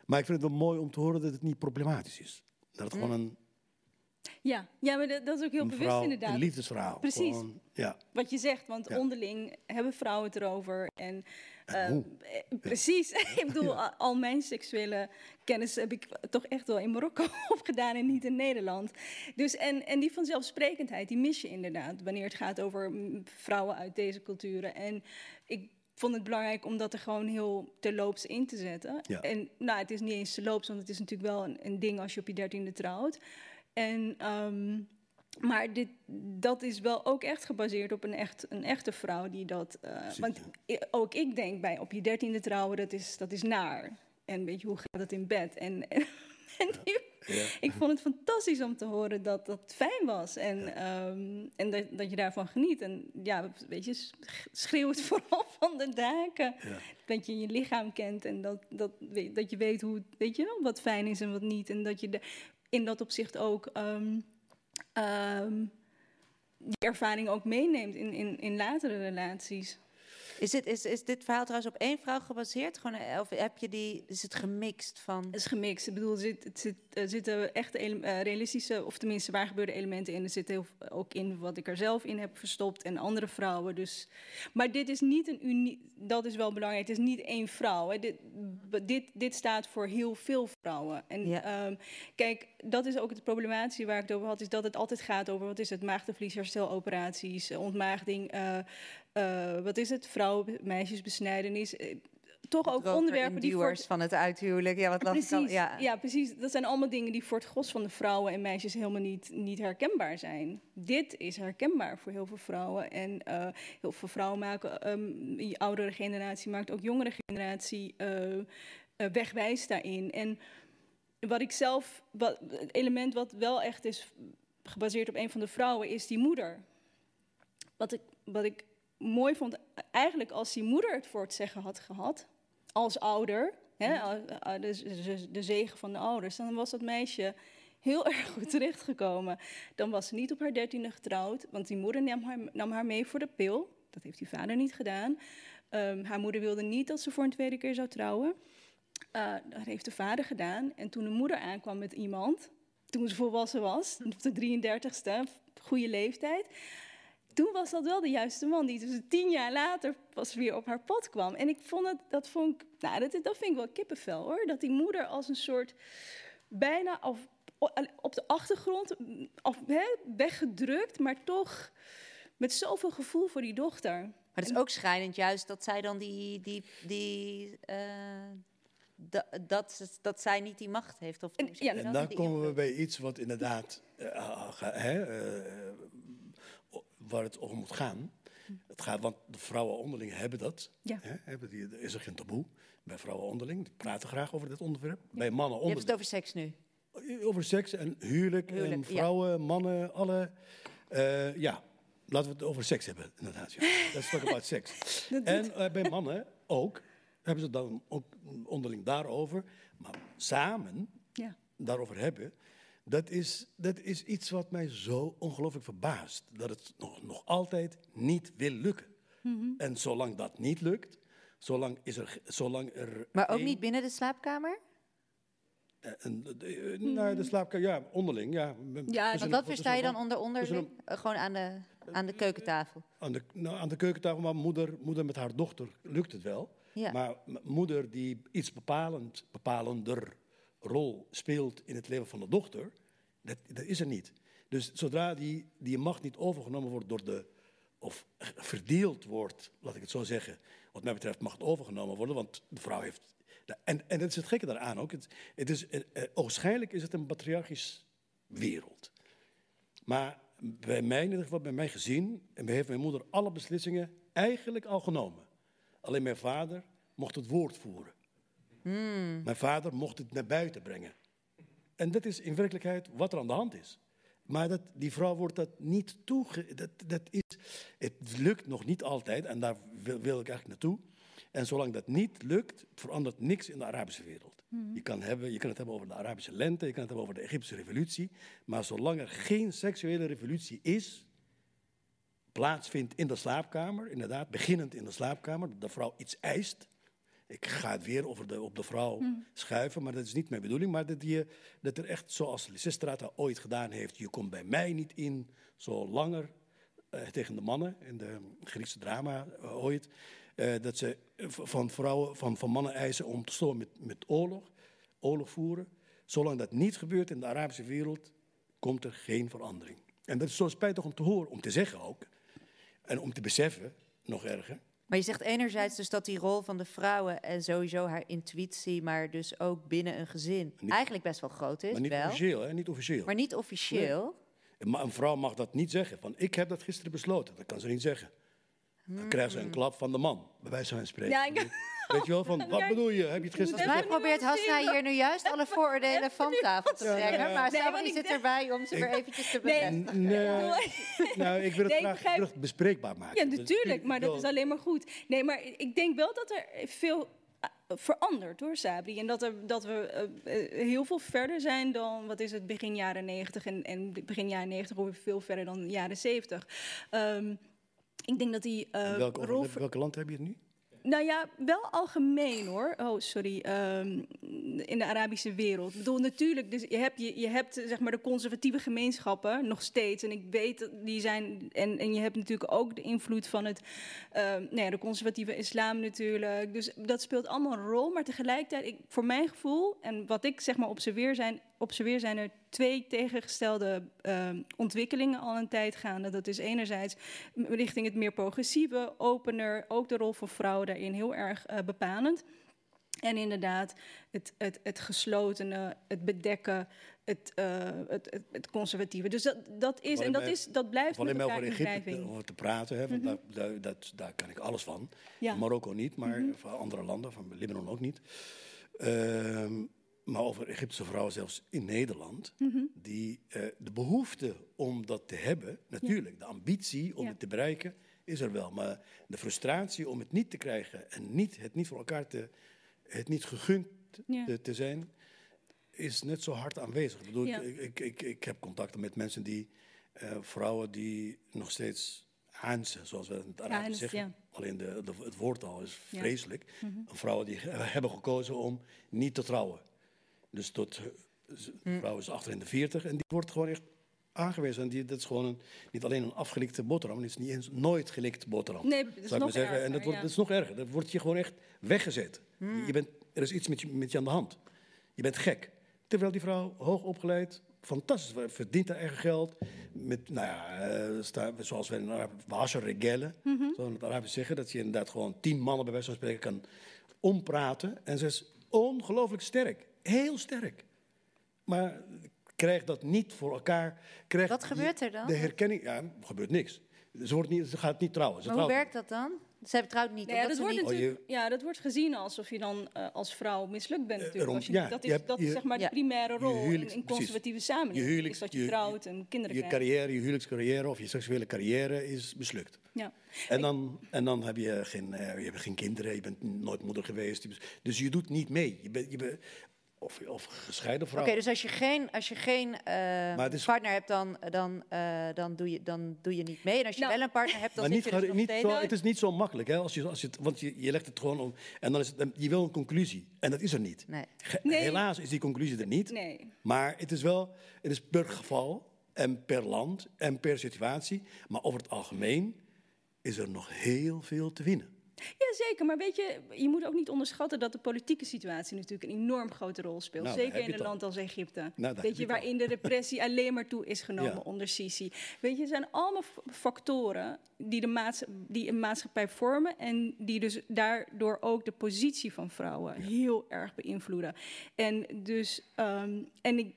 Maar ik vind het wel mooi om te horen dat het niet problematisch is. Dat het Mm. gewoon een, Ja, ja maar dat, dat is ook heel bewust inderdaad. een liefdesverhaal. Precies. Gewoon, ja. Wat je zegt, want Ja. onderling hebben vrouwen het erover. En, eh, hoe? eh, precies. ik bedoel, al, al mijn seksuele kennis heb ik toch echt wel in Marokko opgedaan en niet in Nederland. Dus en, en die vanzelfsprekendheid, die mis je inderdaad wanneer het gaat over mm, vrouwen uit deze culturen. En ik vond het belangrijk om dat er gewoon heel terloops in te zetten. Ja. En nou, het is niet eens terloops, want het is natuurlijk wel een, een ding als je op je dertiende trouwt. En, ehm, maar dit, dat is wel ook echt gebaseerd op een, echt, een echte vrouw die dat. eh, want ook ik denk bij op je dertiende trouwen, dat is, dat is naar. En weet je, hoe gaat het in bed? En, en, en die- ik vond het fantastisch om te horen dat dat fijn was. En, ehm, en dat, dat je daarvan geniet. En ja, weet je, sch- schreeuw het vooral van de daken. Dat je je lichaam kent en dat, dat, weet- dat je weet hoe, weet je, wel, wat fijn is en wat niet. En dat je de, in dat opzicht ook ehm, ehm, die ervaring ook meeneemt in, in, in latere relaties. Is, het, is, is dit verhaal trouwens op één vrouw gebaseerd? Gewoon, eh, of heb je die, is het gemixt van... Het is gemixt. Ik bedoel, er, zit, het zit, er zitten echt eh, realistische, of tenminste waar gebeurde elementen in. Er zit heel, ook in wat ik er zelf in heb verstopt en andere vrouwen. Dus, maar dit is niet een uniek, dat is wel belangrijk. Het is niet één vrouw. Hè. Dit, dit, dit staat voor heel veel vrouwen. En ehm, kijk, dat is ook het problematische waar ik het over had, is dat het altijd gaat over wat is het, maagdenvlies, hersteloperaties, eh, ontmaagding. eh, wat is het? Vrouwen, meisjesbesnijdenis. eh, toch ook onderwerpen die voor van het uithuwelijk. Ja, wat precies, ja. ja. precies. Dat zijn allemaal dingen die voor het gros van de vrouwen en meisjes helemaal niet, niet herkenbaar zijn. Dit is herkenbaar voor heel veel vrouwen. En heel veel vrouwen maken, ehm, die oudere generatie maakt ook jongere generatie eh, wegwijs daarin. En wat ik zelf, wat, het element wat wel echt is gebaseerd op een van de vrouwen, is die moeder. Wat ik, wat ik mooi vond, eigenlijk als die moeder het voor het zeggen had gehad, als ouder, hè, de, de, de zegen van de ouders, dan was dat meisje heel erg goed terechtgekomen. Dan was ze niet op haar dertiende getrouwd, want die moeder nam haar, nam haar mee voor de pil. Dat heeft die vader niet gedaan. Ehm, haar moeder wilde niet dat ze voor een tweede keer zou trouwen. Eh, dat heeft de vader gedaan. En toen de moeder aankwam met iemand, toen ze volwassen was, op de 33ste, goede leeftijd. Toen was dat wel de juiste man die dus tien jaar later pas weer op haar pad kwam. En ik vond het, dat vond ik, nou, dat, dat vind ik wel kippenvel hoor. Dat die moeder als een soort bijna op de achtergrond af, hè, weggedrukt, maar toch met zoveel gevoel voor die dochter. Maar het is ook schrijnend juist dat zij dan die, die, die eh, da- dat, dat zij niet die macht heeft. Of En dat? dan komen we bij iets wat inderdaad, eh, ga- hè, eh, waar het over moet gaan. Het gaat, want de vrouwen onderling hebben dat. Ja. Hè, hebben die, er is er geen taboe bij vrouwen onderling. Die praten graag over dit onderwerp. Bij mannen Je hebt onderling. het over seks nu. Over seks en huwelijk, Huwelijk, en ja. vrouwen, mannen, alle. eh, ja, laten we het over seks hebben, inderdaad. Ja. Let's talk about seks. En eh, bij mannen ook, hebben ze het dan ook onderling daarover. Maar samen Ja. daarover hebben, dat is, dat is iets wat mij zo ongelooflijk verbaast. Dat het nog, nog altijd niet wil lukken. Mhm. En zolang dat niet lukt, zolang, is er, zolang er. Maar ook niet binnen de slaapkamer? eh, een- eh, nou, de slaapkamer, ja, onderling. Ja, Ja, want wat versta je dan onder onderling? Eh, Gewoon aan de, aan de keukentafel. Aan de, nou, aan de keukentafel, maar moeder, moeder met haar dochter lukt het wel. Ja. Maar moeder die iets bepalend, bepalender rol speelt in het leven van de dochter, dat, dat is er niet. Dus zodra die, die macht niet overgenomen wordt door de, of verdeeld wordt, laat ik het zo zeggen, wat mij betreft mag het overgenomen worden, want de vrouw heeft... En, en dat is het gekke daaraan ook. Het, het is, eh, eh, ogenschijnlijk is het een patriarchisch wereld. Maar bij mij, in ieder geval bij mijn gezin, en heeft mijn moeder alle beslissingen eigenlijk al genomen. Alleen mijn vader mocht het woord voeren. Mijn vader mocht het naar buiten brengen. En dat is in werkelijkheid wat er aan de hand is. Maar dat, die vrouw wordt dat niet toege... Dat, dat is, het lukt nog niet altijd, en daar wil, wil ik eigenlijk naartoe. En zolang dat niet lukt, verandert niks in de Arabische wereld. Je, kan hebben, je kan het hebben over de Arabische lente, je kan het hebben over de Egyptische revolutie. Maar zolang er geen seksuele revolutie is, plaatsvindt in de slaapkamer, inderdaad, beginnend in de slaapkamer, dat de vrouw iets eist. Ik ga het weer over de, op de vrouw schuiven, maar dat is niet mijn bedoeling. Maar dat, je, dat er echt, zoals Lysistrata ooit gedaan heeft, je komt bij mij niet in, zo langer eh, tegen de mannen in de Griekse drama eh, ooit. eh, dat ze van vrouwen, van, van mannen eisen om te stoppen met, met oorlog, oorlog voeren. Zolang dat niet gebeurt in de Arabische wereld, komt er geen verandering. En dat is zo spijtig om te horen, om te zeggen ook. En om te beseffen, nog erger. Maar je zegt enerzijds dus dat die rol van de vrouwen en sowieso haar intuïtie, maar dus ook binnen een gezin, eigenlijk best wel groot is. Maar niet wel. officieel, hè? Niet officieel. Maar niet officieel. Maar een vrouw mag dat niet zeggen. Van, ik heb dat gisteren besloten. Dat kan ze niet zeggen. Dan krijgt ze een klap van de man, bij wijze van spreken. Ja, ik- Weet je wel, van, wat bedoel je? Heb je het gisteren mij probeert Hasna hier nu juist alle vooroordelen van tafel te trekken. Maar Nee, Sabri zit erbij om ze weer eventjes te bevestigen. Nee, nou, ik wil het graag bespreekbaar maken. Ja, Dus natuurlijk, maar dat is alleen maar goed. Nee, maar ik denk wel dat er veel eh, verandert hoor, Sabri. En dat, er, dat we eh, eh, heel veel verder zijn dan, wat is het, begin jaren 90 en, en begin jaren 90 ongeveer veel verder dan jaren 70. Ehm, ik denk dat die eh In welke, rol... over welke land heb je het nu? Nou ja, wel algemeen hoor. Oh, sorry. ehm, in de Arabische wereld. Ik bedoel, natuurlijk, dus je hebt, je, hebt zeg maar de conservatieve gemeenschappen nog steeds. En ik weet die zijn. En, en je hebt natuurlijk ook de invloed van het. ehm, nou ja, de conservatieve islam natuurlijk. Dus dat speelt allemaal een rol. Maar tegelijkertijd, ik, voor mijn gevoel. En wat ik zeg maar observeer zijn. Observeer zijn er twee tegengestelde ehm, ontwikkelingen al een tijd gaande. Dat is enerzijds richting het meer progressieve, opener, ook de rol van vrouwen daarin heel erg eh, bepalend. En inderdaad, het, het, het geslotene, het bedekken, het, eh, het, het, conservatieve. Dus dat, dat is, en dat, is, dat blijft met elkaar over in Egypte te- over te praten, hè, want Mhm. daar, daar, dat, daar kan ik alles van. Ja. Marokko niet, maar Mhm. van andere landen, van Libanon ook niet. Ehm, maar over Egyptische vrouwen zelfs in Nederland, Mhm. die eh, de behoefte om dat te hebben, natuurlijk, de ambitie om Ja. het te bereiken, is er wel. Maar de frustratie om het niet te krijgen en niet, het niet voor elkaar te, het niet gegund Ja. te, te zijn, is net zo hard aanwezig. Ik, bedoel, ik, ik, ik, ik heb contacten met mensen die, eh, vrouwen die nog steeds aansen, zoals we het in het Arabisch Aans, zeggen. Alleen de, de, het woordtaal is Ja. vreselijk. Mhm. Vrouwen die he- hebben gekozen om niet te trouwen. Dus tot, De vrouw is achter in de 40 en die wordt gewoon echt aangewezen. En die, dat is gewoon een, niet alleen een afgelikte boterham, het is niet eens nooit gelikte boterham. Nee, dat is zou ik nog maar zeggen. en erger, dat, wordt, ja. dat is nog erger. Dat wordt je gewoon echt weggezet. Hmm. Je bent, er is iets met je, met je aan de hand. Je bent gek. Terwijl die vrouw, hoog opgeleid, fantastisch, verdient haar eigen geld. Met, nou ja, eh, zoals wij in het Arabisch, washer regelle, Mhm. zo in het Arabisch zeggen. Dat je inderdaad gewoon tien mannen bij wijze van spreken kan ompraten. En ze is ongelooflijk sterk. Heel sterk. Maar krijg dat niet voor elkaar. Krijg Wat gebeurt er dan? De herkenning, ja, er gebeurt niks. Ze, wordt niet, ze gaat niet trouwen. Ze Maar hoe werkt dat dan? Zij trouwt niet. Nou ja, dat ze wordt niet... natuurlijk, ja, dat wordt gezien alsof je dan eh, als vrouw mislukt bent. Natuurlijk. erom- Als je, ja, dat je is, hebt- dat is je- zeg maar de primaire rol in huwelijks- conservatieve samenleving. Je huwelijks- is dat je, je- trouwt en kinderen Je krijgt. carrière, je huwelijkscarrière of je seksuele carrière is mislukt. Ja. En dan, en dan heb je geen, eh, je hebt geen kinderen, je bent nooit moeder geweest. Dus je doet niet mee. Je bent, je bent, of, of gescheiden Oké, vrouw. dus als je geen, als je geen eh, is- partner hebt, dan, dan, eh, dan, doe je, dan doe je niet mee. En als je Nou, wel een partner hebt, dan maar zit niet, je dus niet zo, het is niet zo makkelijk, hè? Als je, als je, het- want je, je legt het gewoon om. En dan is het, je wil een conclusie. En dat is er niet. Nee. Nee. Helaas is die conclusie er niet. Nee. Maar het is wel, het is per geval en per land en per situatie. Maar over het algemeen is er nog heel veel te winnen. Ja, zeker. Maar weet je, je moet ook niet onderschatten dat de politieke situatie natuurlijk een enorm grote rol speelt. Nou, zeker in een land als Egypte. Nou, weet je waarin de repressie alleen maar toe is genomen Ja. onder Sisi. Weet je, het zijn allemaal factoren die, de maats die een maatschappij vormen en die dus daardoor ook de positie van vrouwen heel erg beïnvloeden. En dus, ehm, en ik,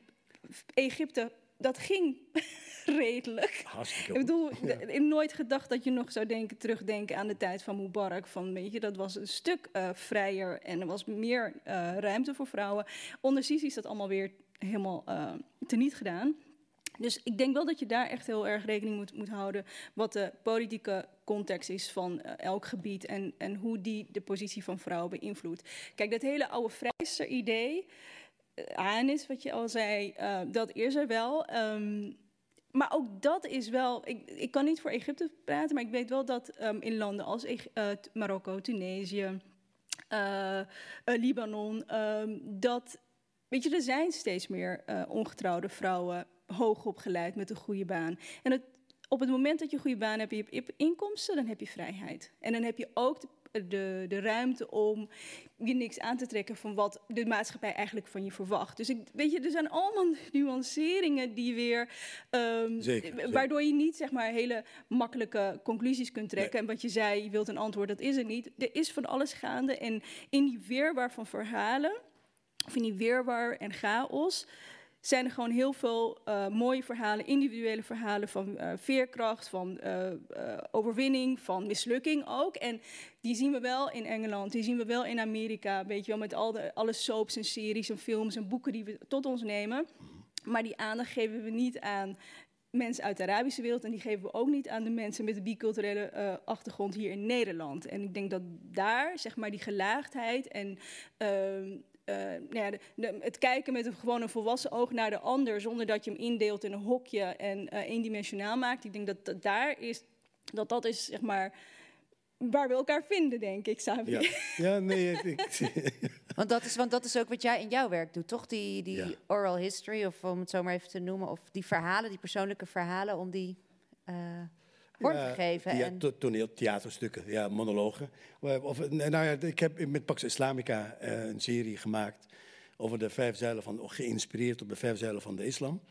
Egypte, dat ging redelijk. Hartstikke Ik bedoel, ik heb nooit gedacht dat je nog zou denken, terugdenken aan de tijd van Mubarak. Van, weet je, dat was een stuk eh, vrijer en er was meer eh, ruimte voor vrouwen. Onder Sisi is dat allemaal weer helemaal eh teniet gedaan. Dus ik denk wel dat je daar echt heel erg rekening moet, moet houden wat de politieke context is van elk gebied en, en hoe die de positie van vrouwen beïnvloedt. Kijk, dat hele oude vrijster idee, aan is wat je al zei, eh, dat is er wel. Ehm, maar ook dat is wel. Ik, ik kan niet voor Egypte praten, maar ik weet wel dat ehm, in landen als eh, Marokko, Tunesië, eh, eh, Libanon, ehm, dat. Weet je, er zijn steeds meer eh, ongetrouwde vrouwen hoog opgeleid met een goede baan. En op het moment dat je een goede baan hebt, hebt- je hebt inkomsten, dan heb je vrijheid. En dan heb je ook de, de, de ruimte om je niks aan te trekken van wat de maatschappij eigenlijk van je verwacht. Dus ik, weet je, er zijn allemaal nuanceringen die weer. ehm, Zeker. Waardoor je niet zeg maar hele makkelijke conclusies kunt trekken. En wat je zei, je wilt een antwoord, dat is er niet. Er is van alles gaande. En in die weerwar van verhalen, of in die weerwar en chaos zijn er gewoon heel veel eh, mooie verhalen, individuele verhalen van eh, veerkracht, van eh, overwinning, van mislukking ook. En die zien we wel in Engeland, die zien we wel in Amerika, weet je wel, met al de, alle soaps en series en films en boeken die we tot ons nemen. Maar die aandacht geven we niet aan mensen uit de Arabische wereld en die geven we ook niet aan de mensen met een biculturele achtergrond hier in Nederland. En ik denk dat daar, zeg maar, die gelaagdheid en ehm, eh, nou ja, de- de- het kijken met een gewoon een volwassen oog naar de ander, zonder dat je hem indeelt in een hokje en eh, eendimensionaal maakt. Ik denk dat dat daar is, dat dat is zeg maar waar we elkaar vinden, denk ik, Savi. Ja, ja nee, ik, ik- Want dat, is, want dat is ook wat jij in jouw werk doet, toch? Die, die Ja. oral history, of om het zo maar even te noemen, of die verhalen, die persoonlijke verhalen, om die eh, vorm Ja, en, to- toneel, theaterstukken, ja, monologen. Of, nou ja, ik heb met Pax Islamica eh, een serie gemaakt over de vijf zeilen van, geïnspireerd op de vijf zeilen van de islam.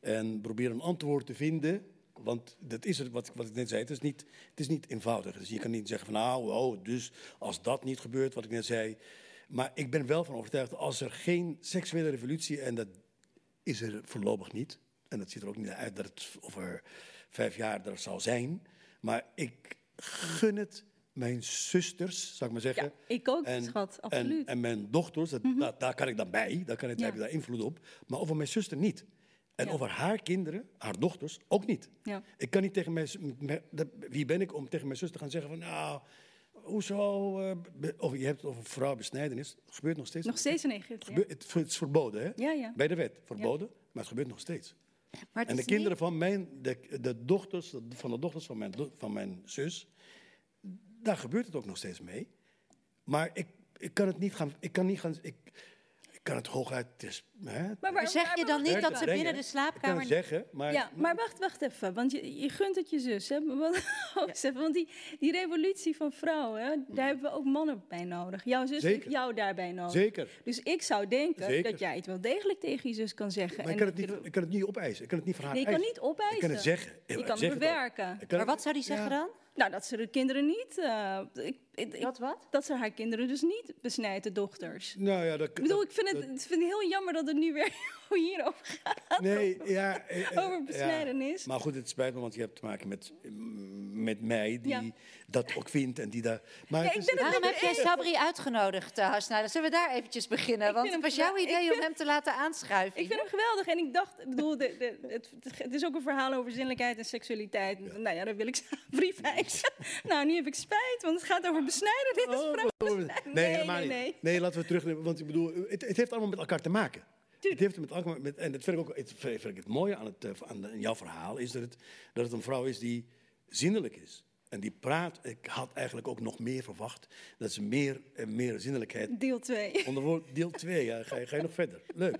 En probeer een antwoord te vinden, want dat is het, wat, wat ik net zei, het is, niet, het is niet eenvoudig. Dus je kan niet zeggen van nou, oh, dus als dat niet gebeurt, wat ik net zei. Maar ik ben wel van overtuigd, als er geen seksuele revolutie, en dat is er voorlopig niet. En dat ziet er ook niet uit dat het over vijf jaar er zal zijn. Maar ik gun het mijn zusters, zou ik maar zeggen. Ja, ik ook, en, schat, En, absoluut. en mijn dochters, dat, daar, daar kan ik dan bij. Daar, kan ik, daar Ja. heb ik daar invloed op. Maar over mijn zuster niet. En Ja. over haar kinderen, haar dochters, ook niet. Ja. Ik kan niet tegen mijn... Wie ben ik om tegen mijn zuster te gaan zeggen van... Nou, hoezo... eh, of je hebt het over vrouwenbesnijdenis. Dat gebeurt nog steeds. Nog steeds in Egypte. ja. Gebe- het, het is verboden, hè? Ja, ja. Bij de wet, verboden. Maar het gebeurt nog steeds. Maar En de kinderen van mijn, de, de dochters, van de dochters van mijn, van mijn zus, daar gebeurt het ook nog steeds mee. Maar ik, ik kan het niet gaan, ik kan niet gaan, ik kan het hooguit... Hè, Maar, Maar zeg je dan niet dat ze binnen de Ik kan slaapkamer... het zeggen, maar... ja, maar wacht, wacht even. Want je, je gunt het je zus. Hè? Even, want die, die revolutie van vrouwen, hè, daar hebben we ook mannen bij nodig. Jouw zus Zeker. heeft jou daarbij nodig. Zeker. Dus ik zou denken Zeker. dat jij het wel degelijk tegen je zus kan zeggen. Maar en ik kan, het niet, ik kan het niet opeisen. Ik kan het niet van haar Nee, je kan niet opeisen. Ik kan het zeggen. Je Ik kan het bewerken. Ik kan Maar wat zou die zeggen Ja. dan? Nou, dat ze de kinderen niet... eh, ik, ik, Dat wat? Dat ze haar kinderen dus niet besnijdt, de dochters. Nou ja, dat... Ik bedoel, ik vind het, ik vind het heel jammer dat het nu weer hierover gaat. Nee, ja... eh, eh, Over besnijdenis. ja. Maar goed, het spijt me, want je hebt te maken met, met mij, die Ja. Dat ook vindt en die daar... Maar Ja, het ik is- ben het Waarom heb je jij Sabri uitgenodigd, uh, Hasnijder? Zullen we daar eventjes beginnen? Ik Want het was jouw idee om hem te laten aanschuiven. Ik vind hem geweldig en ik dacht, ik bedoel, de, de, het, het is ook een verhaal over zinnelijkheid en seksualiteit. Nou ja, dan wil ik brief wijzen. nou, nu heb ik spijt, want het gaat over besnijdenis. Oh, vrouwen. nee, nee, helemaal nee, niet. nee. Nee, laten we terugnemen. Want ik bedoel, het, het heeft allemaal met elkaar te maken. Het heeft met elkaar met, en dat vind ik ook het, vind ik het mooie aan, het, eh, aan jouw verhaal, is dat het, dat het een vrouw is die zinnelijk is. En die praat, ik had eigenlijk ook nog meer verwacht, dat ze meer en meer zinnelijkheid Deel 2. Onder woord deel 2, ja, ga, je, ga je nog verder. Leuk.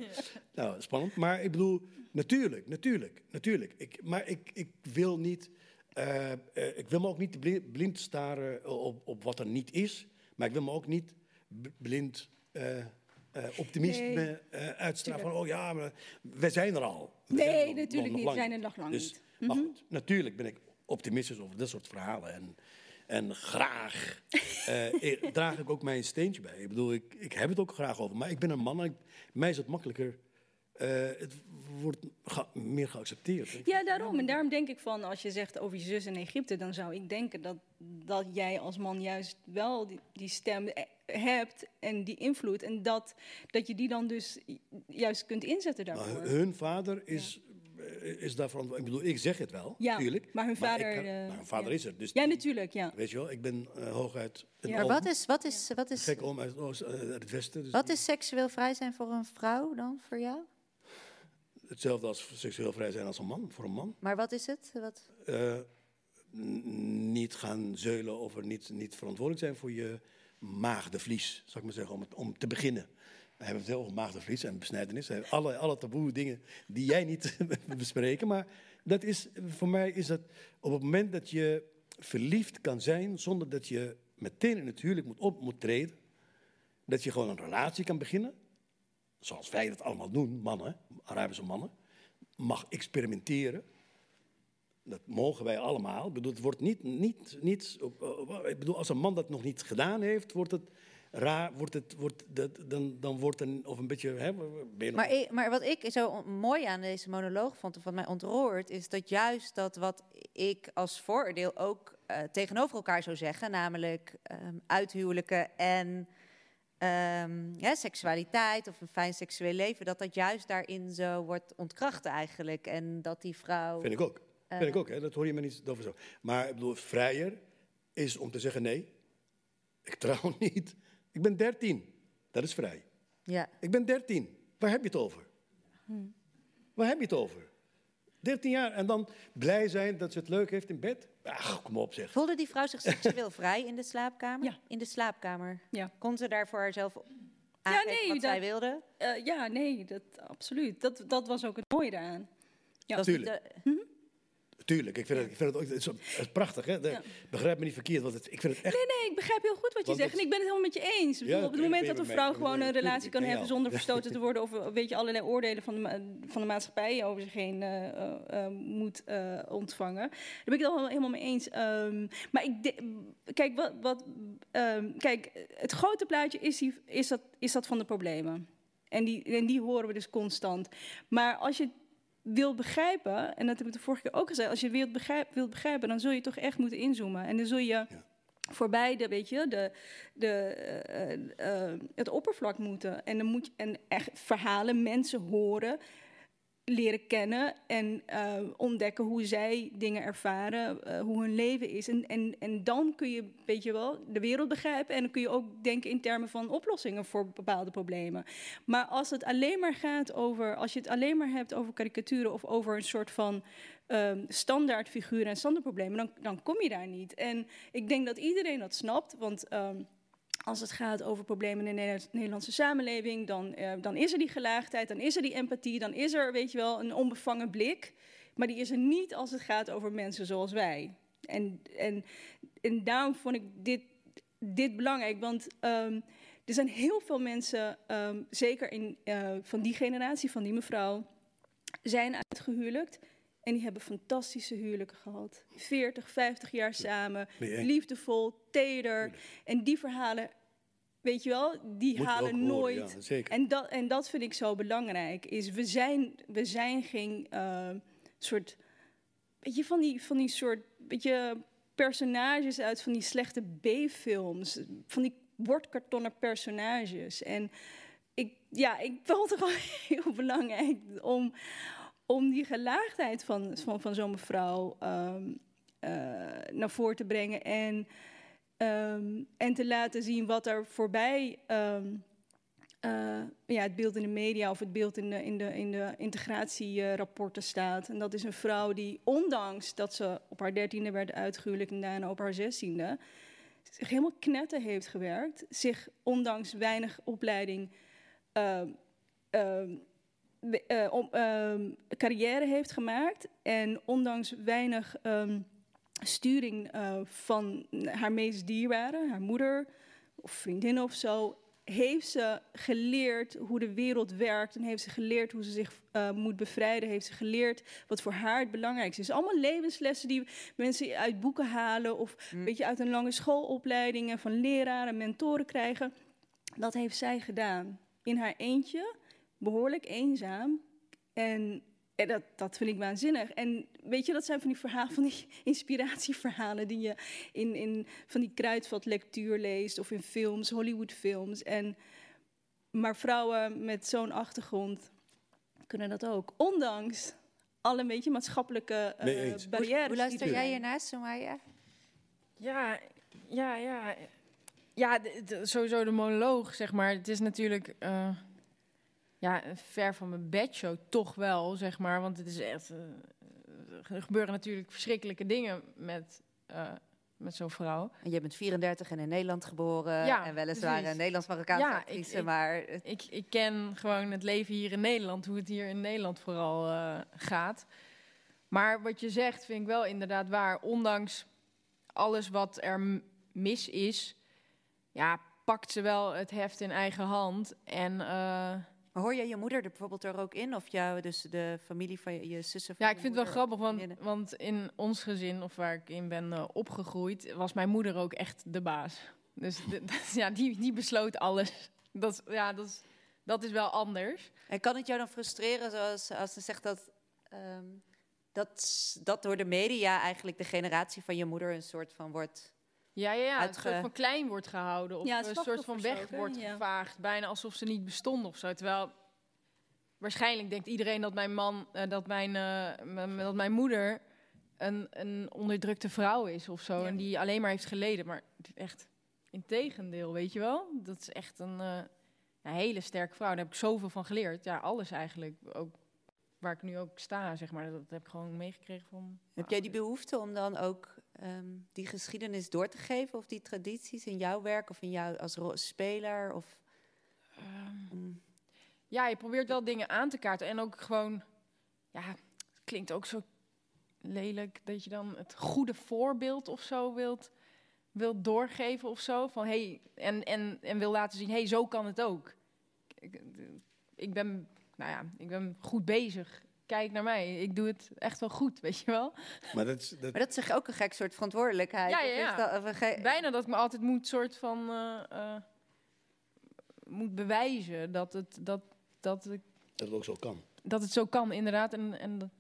Nou, spannend. Maar ik bedoel, natuurlijk, natuurlijk, natuurlijk. Ik, maar ik, ik wil niet, eh, eh, ik wil me ook niet bli- blind staren op, op wat er niet is. Maar ik wil me ook niet blind eh, eh, optimisme eh, uitstralen van, oh ja, maar wij zijn er al. We Nee, nog- natuurlijk nog niet. We zijn er nog lang Dus, niet. Mhm. Maar goed, natuurlijk ben ik optimistisch over dit soort verhalen. En, en graag eh, draag ik ook mijn steentje bij. Ik bedoel, ik, ik heb het ook graag over. Maar ik ben een man en ik- mij is het makkelijker. eh, het wordt meer geaccepteerd. Ja, daarom. En daarom denk ik van, als je zegt over je zus in Egypte, dan zou ik denken dat, dat jij als man juist wel die, die stem eh, hebt en die invloed. En dat, dat je die dan dus juist kunt inzetten daarvoor. hun- hun vader is, is daar verantwoordelijk. Ik bedoel, ik zeg het wel, Ja, natuurlijk. maar hun vader, ik eh, maar hun vader ja. is er. Dus Ja, natuurlijk, ja. Weet je wel, ik ben eh, hooguit een Ja. Maar wat is, wat is, wat is, gek oom uit, eh, uit het westen. Dus wat is seksueel vrij zijn voor een vrouw dan, voor jou? Hetzelfde als seksueel vrij zijn als een man, voor een man. Maar wat is het? Wat? Eh, niet gaan zeulen over niet, niet verantwoordelijk zijn voor je maagdenvlies, zou ik maar zeggen, om, het, om te beginnen. We hebben het heel over maagdenvlies en besnijdenis. Alle, alle taboe dingen die jij niet bespreken. Maar dat is, voor mij is dat op het moment dat je verliefd kan zijn zonder dat je meteen in het huwelijk moet op moet treden. Dat je gewoon een relatie kan beginnen. Zoals wij dat allemaal doen, mannen, Arabische mannen. Mag experimenteren. Dat mogen wij allemaal. Ik bedoel, het wordt niet, niet, niet op- ik bedoel, als een man dat nog niet gedaan heeft, wordt het raar, wordt het, wordt dat, dan, dan wordt een, of een beetje, hè, nog- Maar, ik- maar wat ik zo mooi aan deze monoloog vond, of wat mij ontroert, is dat juist dat wat ik als vooroordeel ook eh, tegenover elkaar zou zeggen, namelijk ehm uithuwelijken en ehm, ja, seksualiteit of een fijn seksueel leven, dat dat juist daarin zo wordt ontkracht eigenlijk. En dat die vrouw. Vind ik ook. Eh. Vind ik ook, hè? dat hoor je me niet over zo. Maar ik bedoel, vrijer is om te zeggen nee, ik trouw niet. Ik ben 13, dat is vrij. Ja. Ik ben 13, waar heb je het over? Waar heb je het over? 13 jaar en dan blij zijn dat ze het leuk heeft in bed? Ach, kom op zeg. Voelde die vrouw zich seksueel vrij in de slaapkamer? Ja. In de slaapkamer. Ja. Kon ze daar voor haarzelf aangeven nee, wat zij wilde? Eh, ja, nee, dat, absoluut. Dat, dat was ook het mooie daaraan. Ja. Dat was niet Tuurlijk. de- Tuurlijk, ik vind het, ik vind het ook het is, het prachtig. Hè? De- Begrijp me niet verkeerd, want het, ik vind het echt... Nee, nee, ik begrijp heel goed wat je zegt. het- En ik ben het helemaal met je eens. Ja, op het moment dat een vrouw gewoon een relatie kan hebben zonder verstoten te worden... of weet je, allerlei oordelen van de, van de maatschappij over zich heen eh, eh, eh, moet eh, ontvangen. Daar ben ik het al helemaal mee eens. Ehm, maar ik de- kijk, wat, wat, ehm, kijk, het grote plaatje is, die, is, dat, is dat van de problemen. En die, en die horen we dus constant. Maar als je wilt begrijpen, en dat heb ik de vorige keer ook gezegd, als je wilt begrijpen, wilt begrijpen dan zul je toch echt moeten inzoomen. En dan zul je voorbij de, weet je, de, de, eh, eh, het oppervlak moeten. En dan moet je en echt verhalen, mensen horen, leren kennen en eh, ontdekken hoe zij dingen ervaren, eh, hoe hun leven is. En, en, en dan kun je, weet je wel, de wereld begrijpen en dan kun je ook denken in termen van oplossingen voor bepaalde problemen. Maar als het alleen maar gaat over, als je het alleen maar hebt over karikaturen of over een soort van ehm standaardfiguren en standaardproblemen, dan, dan kom je daar niet. En ik denk dat iedereen dat snapt, want. ehm, als het gaat over problemen in de Nederlands- Nederlandse samenleving, dan, eh, dan is er die gelaagdheid, dan is er die empathie, dan is er, weet je wel, een onbevangen blik. Maar die is er niet als het gaat over mensen zoals wij. En, en, en daarom vond ik dit, dit belangrijk, want ehm, er zijn heel veel mensen, ehm, zeker in, eh, van die generatie, van die mevrouw, zijn uitgehuwelijkt. En die hebben fantastische huwelijken gehad. 40, 50 jaar samen, liefdevol, teder. En die verhalen, weet je wel, die Moet halen horen, nooit. ja, zeker. En, dat, en dat vind ik zo belangrijk. Is we zijn, we zijn geen eh, soort, weet je, van die, van die soort, weet je, personages uit van die slechte B-films. Van die bordkartonnen personages. En ik, ja, ik vond het gewoon heel belangrijk om, om die gelaagdheid van, van, van zo'n mevrouw ehm, eh, naar voren te brengen. En, ehm, en te laten zien wat er voorbij ehm, eh, ja, het beeld in de media of het beeld in de, in de, in de integratierapporten staat. En dat is een vrouw die, ondanks dat ze op haar dertiende werd uitgehuwelijkd en daarna op haar zestiende, zich helemaal knetter heeft gewerkt. Zich ondanks weinig opleiding eh, ehm, carrière heeft gemaakt. En ondanks weinig ehm, sturing eh, van haar meest dierbare, haar moeder of vriendin of zo, heeft ze geleerd hoe de wereld werkt en heeft ze geleerd hoe ze zich eh, moet bevrijden, heeft ze geleerd wat voor haar het belangrijkste is. Allemaal levenslessen die mensen uit boeken halen of een beetje uit een lange schoolopleidingen van leraren en mentoren krijgen. Dat heeft zij gedaan in haar eentje, behoorlijk eenzaam. En, en dat, dat vind ik waanzinnig. En weet je, dat zijn van die verhalen, van die inspiratieverhalen die je in, in van die kruidvatlectuur leest of in films, Hollywoodfilms. En, maar vrouwen met zo'n achtergrond kunnen dat ook. Ondanks alle een beetje maatschappelijke eh, Mee eens. barrières. Hoe luister er jij zijn. hiernaast, Somaya? Ja, ja, ja. Ja, de- de- sowieso de monoloog, zeg maar. Het is natuurlijk eh, ja, ver van mijn bedshow, toch wel, zeg maar. Want het is echt... eh, er gebeuren natuurlijk verschrikkelijke dingen met, eh, met zo'n vrouw. En je bent 34 en in Nederland geboren. Ja, en weliswaar een Nederlands-Marokkaanse Ja, actrice, ik- ik- maar... Ik, ik ken gewoon het leven hier in Nederland, hoe het hier in Nederland vooral eh, gaat. Maar wat je zegt vind ik wel inderdaad waar. Ondanks alles wat er mis is, ja, pakt ze wel het heft in eigen hand. En eh, Maar hoor jij je moeder er bijvoorbeeld er ook in? Of jou, dus de familie van je, je zussen? van ja, ik vind het wel grappig, want, want in ons gezin, of waar ik in ben eh, opgegroeid, was mijn moeder ook echt de baas. Dus de- ja, die, die besloot alles. Dat, is- ja, dat, is, dat is wel anders. En kan het jou dan frustreren, zoals als ze zegt dat, ehm, dat, dat door de media eigenlijk de generatie van je moeder een soort van wordt... Ja, ja, ja. Uitge- Een soort van klein wordt gehouden. Of Ja, een soort van weg wordt Ja. gevaagd. Bijna alsof ze niet bestonden of zo. Terwijl waarschijnlijk denkt iedereen dat mijn man, eh, dat, mijn, eh, dat mijn moeder een, een onderdrukte vrouw is of zo. Ja. En die alleen maar heeft geleden. Maar echt, in tegendeel, weet je wel? Dat is echt een, eh, een hele sterke vrouw. Daar heb ik zoveel van geleerd. Ja, alles eigenlijk. Ook waar ik nu ook sta, zeg maar. Dat heb ik gewoon meegekregen van... Heb jij die behoefte om dan ook ehm, die geschiedenis door te geven? Of die tradities in jouw werk of in jou als speler? Of, om- Ja, je probeert wel dingen aan te kaarten. En ook gewoon, ja, het klinkt ook zo lelijk dat je dan het goede voorbeeld of zo wilt, wilt doorgeven of zo. Van hey, en, en, en wil laten zien, hey, zo kan het ook. Ik, ik ben, nou ja, ik ben goed bezig. Kijk naar mij, ik doe het echt wel goed, weet je wel. Maar dat is, dat, Maar dat is ook een gek soort verantwoordelijkheid? Ja, ja, ja. dat- of een ge- Bijna dat ik me altijd moet soort van eh, eh, moet bewijzen dat het, dat, dat, ik, dat het ook zo kan. dat het zo kan, inderdaad. En, en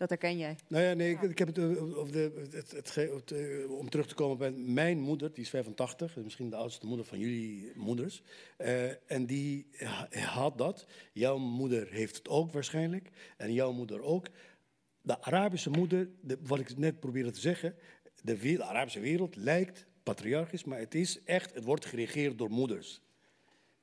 dat- herken jij. Nou ja, nee, ik, ik heb het eh, over de, het, het, eh, om terug te komen bij mijn moeder, die is 85, misschien de oudste moeder van jullie moeders. Eh, en die ha- had dat. Jouw moeder heeft het ook waarschijnlijk. En jouw moeder ook. De Arabische moeder, de, wat ik net probeerde te zeggen, de, de Arabische wereld lijkt patriarchisch, maar het is echt, het wordt geregeerd door moeders.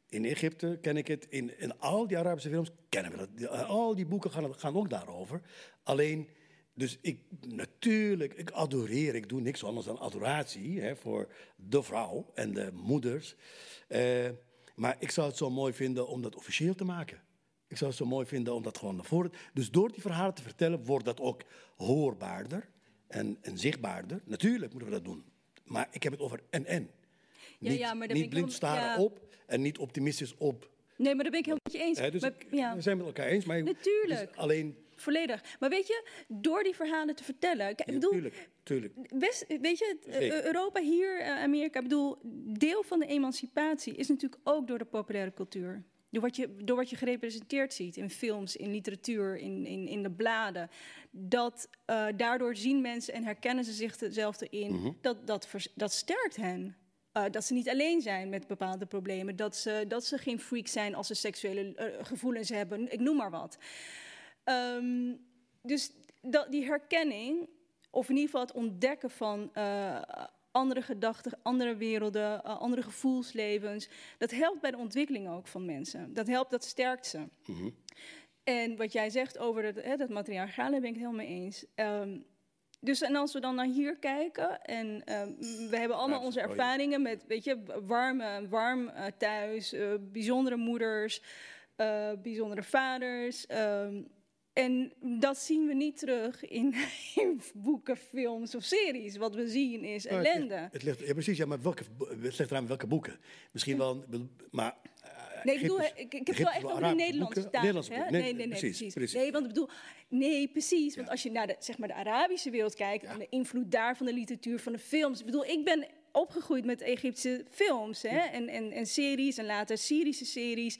In Egypte ken ik het, in, in al die Arabische films kennen we dat. Die- Al die boeken gaan, gaan ook daarover. Alleen Dus ik, natuurlijk, ik adoreer, ik doe niks anders dan adoratie hè, voor de vrouw en de moeders. Eh, maar ik zou het zo mooi vinden om dat officieel te maken. Ik zou het zo mooi vinden om dat gewoon naar voren... Dus door die verhalen te vertellen, wordt dat ook hoorbaarder en, en zichtbaarder. Natuurlijk moeten we dat doen. Maar ik heb het over en-en. Ja, niet ja, maar niet blind staren ja. op en niet optimistisch op. Nee, maar daar ben ik heel met je eens. Dus Maar- ik- ja. we zijn het met elkaar eens. Maar Natuurlijk. dus alleen, Volledig. Maar weet je, door die verhalen te vertellen. Ik bedoel, tuurlijk, tuurlijk. West, weet je, eh, Zeker. Europa hier, eh, Amerika, ik bedoel, deel van de emancipatie is natuurlijk ook door de populaire cultuur. Door wat je, door wat je gerepresenteerd ziet in films, in literatuur, in, in, in de bladen. Dat, eh, daardoor zien mensen en herkennen ze zichzelf erin. Mhm. dat, dat, dat sterkt hen. Eh, dat ze niet alleen zijn met bepaalde problemen. Dat ze, dat ze geen freak zijn als ze seksuele eh, gevoelens hebben. Ik noem maar wat. Ehm, dus dat, die herkenning, of in ieder geval het ontdekken van eh, andere gedachten, andere werelden, andere gevoelslevens, dat helpt bij de ontwikkeling ook van mensen. Dat helpt, dat sterkt ze. Mhm. En wat jij zegt over het, hè, dat materiaal, daar ben ik het helemaal mee eens. Ehm, dus en als we dan naar hier kijken, en ehm, we hebben allemaal onze ervaringen met, weet je, warm, eh, warm eh, thuis, eh, bijzondere moeders, eh, bijzondere vaders. ehm, en dat zien we niet terug in, in boeken, films of series. Wat we zien is Nou, het ligt- ellende. Het ligt, ja, precies, ja, maar welke, het ligt eraan welke boeken. Misschien wel, maar... Nee, ik bedoel, ik, ik heb het wel echt over de Nederlandse boeken. taal. Nederlandse hè? boeken. Nee, nee, nee, precies, precies. precies. Nee, want ik bedoel, nee, precies. Want als je naar de, zeg maar, de Arabische wereld kijkt en de invloed daar van de literatuur, van de films. Ik bedoel, ik ben opgegroeid met Egyptische films hè? En, en, en series en later Syrische series.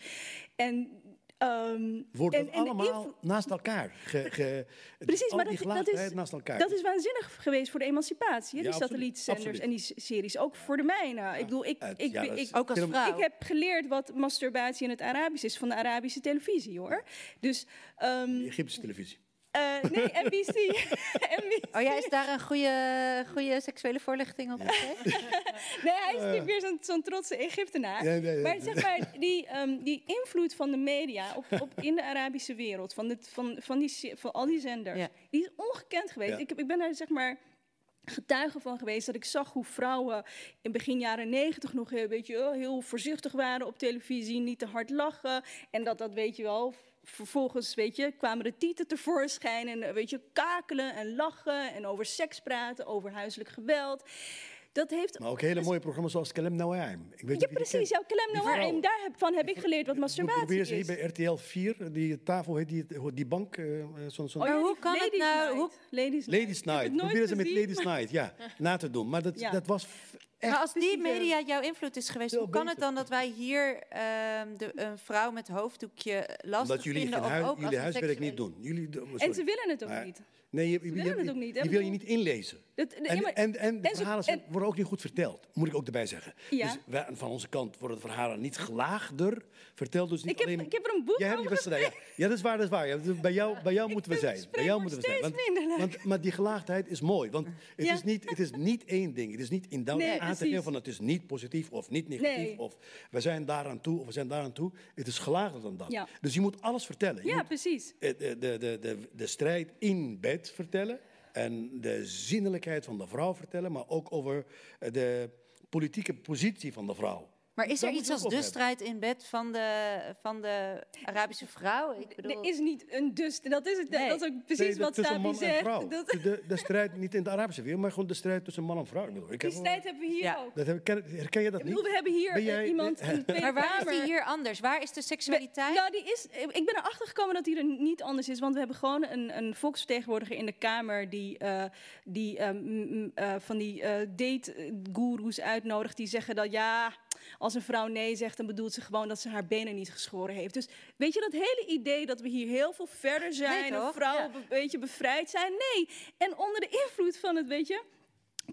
En, ehm, Wordt en, dat en de allemaal naast elkaar? Ge, ge, Precies, maar dat, dat, is, naast elkaar. dat is waanzinnig geweest voor de emancipatie. Hè? Ja, die satellietzenders en die series. Ook voor de mijne. ik bedoel, ik, ik, ja, ik, dat is- ik, Ook als vrouw. ik heb geleerd wat masturbatie in het Arabisch is van de Arabische televisie, hoor. Dus, ehm, De Egyptische televisie. Eh, nee, NBC. NBC. Oh ja, is daar een goede, goede seksuele voorlichting op? Nee, hij is natuurlijk weer zo'n zo'n trotse Egyptenaar. Ja, nee, nee. Maar zeg maar, die, ehm, die invloed van de media op, op in de Arabische wereld, van, dit, van, van, die, van al die zenders, Ja. die is ongekend geweest. Ja. Ik, ik ben daar zeg maar getuige van geweest dat ik zag hoe vrouwen in begin jaren negentig nog een beetje oh, heel voorzichtig waren op televisie, niet te hard lachen. En dat dat, weet je wel, vervolgens, weet je, kwamen de tieten tevoorschijn en, eh, weet je, kakelen en lachen en over seks praten, over huiselijk geweld. Dat heeft Maar ook hele mooie programma's zoals Kalem Nawaim. Ik weet niet ja, precies. Jouw klem Die nou daarvan heb ik geleerd wat masturbatie Probeer ze hier is. bij RTL 4, die tafel heet die, die bank, eh, eh, zo'n... zo'n- Oh ja, Maar hoe kan het Ladies nou- Night. hoe- Ladies, Ladies Ik heb het Night. Probeer ze met Ladies Night, ja, na te doen. Maar dat, Ja. dat was echt... Maar als die eh, media jouw invloed is geweest, hoe kan het dan dat wij hier ehm, de, een vrouw met hoofddoekje lastig Omdat jullie, vinden? hui- ook jullie huiswerk niet doen. Jullie, doen- En ze willen het ook Maar- niet. Nee, je, je, willen je- het ook niet, hè? je wil je niet inlezen. Dat- En, maar- en, en de en verhalen worden ook niet goed verteld, moet ik ook erbij zeggen. Ja. Dus wij, van onze kant worden de verhalen niet gelaagder verteld. Dus niet Ik heb, alleen... ik heb er een boek Jij over gedaan, ja. ja, dat is waar, dat is waar. Ja, bij jou, bij jou moeten we zijn. Bij jou moeten we zijn. Want, maar die gelaagdheid is mooi. Want het, is niet, het is niet één ding. Het is niet inhoudelijk Nee, aan te geven van het is niet positief of niet negatief. Nee. Of we zijn daaraan toe of we zijn daaraan toe. Het is gelaagder dan dat. Ja. Dus je moet alles vertellen. Je Ja, precies. eh, de, de, de, de, de strijd in bed vertellen. En de zinnelijkheid van de vrouw vertellen. Maar ook over eh, de politieke positie van de vrouw. Maar is er iets als de strijd in bed van de, van de Arabische vrouw? Ik bedoel, Er is niet een dus. Dat is, het, Nee. dat is ook precies Nee, wat tussen Sapi man en zegt. vrouw. Dat, De, de strijd niet in de Arabische wereld, maar gewoon de strijd tussen man en vrouw. Ik bedoel, ik die heb- strijd hebben we hier Ja. ook. Dat heb, ken, herken je dat Ik niet? bedoel, we hebben hier eh, jij- iemand in de maar waar is die hier anders? Waar is de seksualiteit? Nou, die is, ik ben erachter gekomen dat die er niet anders is. Want we hebben gewoon een, een volksvertegenwoordiger in de Kamer... die, eh, die eh, eh, van die eh date-goeroes uitnodigt... die zeggen dat ja, als een vrouw nee zegt... dan bedoelt ze gewoon dat ze haar benen niet geschoren heeft. Dus weet je, dat hele idee dat we hier heel veel verder zijn... en toch? vrouwen Ja. een beetje bevrijd zijn, nee. En onder de invloed van het, weet je...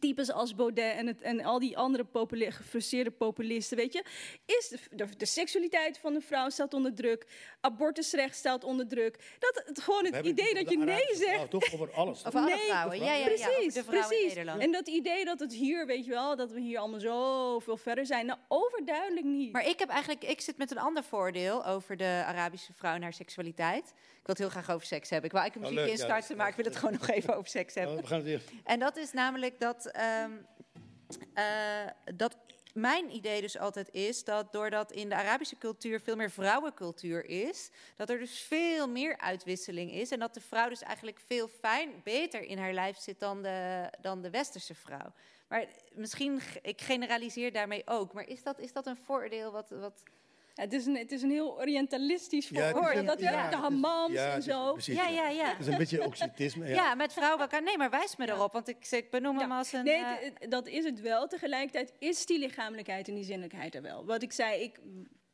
types als Baudet en, het, en al die andere populi- gefrustreerde populisten, weet je, is de, de, de seksualiteit van de vrouw staat onder druk, abortusrecht staat onder druk. Dat het, gewoon het idee dat je nee zegt. toch over alles. Over alle Nee, vrouwen. Ja, ja, ja, precies, over de vrouwen in precies. Nederland. En dat idee dat het hier, weet je wel, dat we hier allemaal zoveel verder zijn, nou overduidelijk niet. Maar ik heb eigenlijk, ik zit met een ander voordeel over de Arabische vrouw en haar seksualiteit. Ik wil het heel graag over seks hebben. Ik wou eigenlijk een Oh, muziekje ja, instarten, maar ik wil het gewoon nog even over seks hebben. Oh, we gaan het weer. En dat is namelijk dat, ehm, eh, dat mijn idee dus altijd is dat doordat in de Arabische cultuur veel meer vrouwencultuur is, dat er dus veel meer uitwisseling is. En dat de vrouw dus eigenlijk veel fijn, beter in haar lijf zit dan de, dan de westerse vrouw. Maar misschien, ik generaliseer daarmee ook. Maar is dat, is dat een voordeel wat... wat Ja, het, is een, het is een heel orientalistisch Ja, vooroordeel. een- dat we ja, hebben de is- hammams ja, en zo. precies, Ja, ja, ja. Het is een beetje occultisme. ja. Ja. met vrouwen elkaar. Nee, maar wijs me erop, want ik, ik benoem hem als een... Nee, eh, het- dat is het wel. Tegelijkertijd is die lichamelijkheid en die zinnelijkheid er wel. Wat ik zei, ik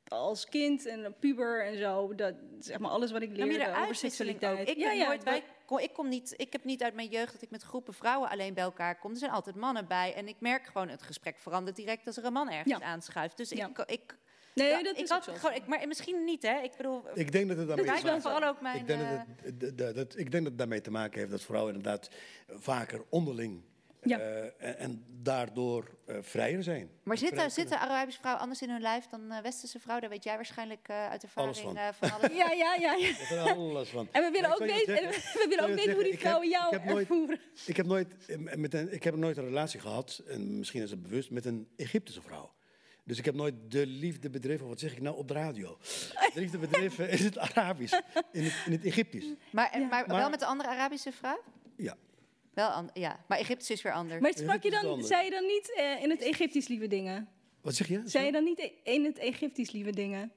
als kind en puber en zo, dat zeg maar alles wat ik leerde de over seksualiteit. ook? Ik, ja, ja, nooit, ik, kom niet, ik heb niet uit mijn jeugd dat ik met groepen vrouwen alleen bij elkaar kom. Er zijn altijd mannen bij. En ik merk gewoon, het gesprek verandert direct als er een man ergens Ja. aanschuift. Dus Ja. ik, ik, Nee, ja, dat ik is had gewoon, ik, maar misschien niet, hè? Ik bedoel, Ik denk dat het daarmee te maken vooral ook mijn... Ik denk, dat, eh, het, dat- dat- dat- ik denk dat het daarmee te maken heeft dat vrouwen inderdaad vaker onderling Ja. eh, en, en daardoor eh, vrijer zijn. maar zitten, zitten Arabische vrouwen anders in hun lijf dan eh, westerse vrouwen? Daar weet jij waarschijnlijk eh, uit ervaring Alles van. eh, van alles. Ja, ja, ja. ja. Er alles van. En we willen ook weten, we willen ook weten hoe die vrouwen ik heb- jou ik heb nooit- ervoeren. Ik heb nooit met een, ik heb nooit een relatie gehad, en misschien is het bewust, met een Egyptische vrouw. Dus ik heb nooit de liefde bedreven, wat zeg ik nou op de radio? De liefde bedreven in het Arabisch, in het, in het Egyptisch. Maar, en- maar, wel met een andere Arabische vrouw? Ja. Wel, an- ja. Maar Egyptisch is weer anders. Maar sprak je is dan, zei je dan niet eh, in het Egyptisch lieve dingen? Wat zeg je? Zei je dan niet in het Egyptisch lieve dingen?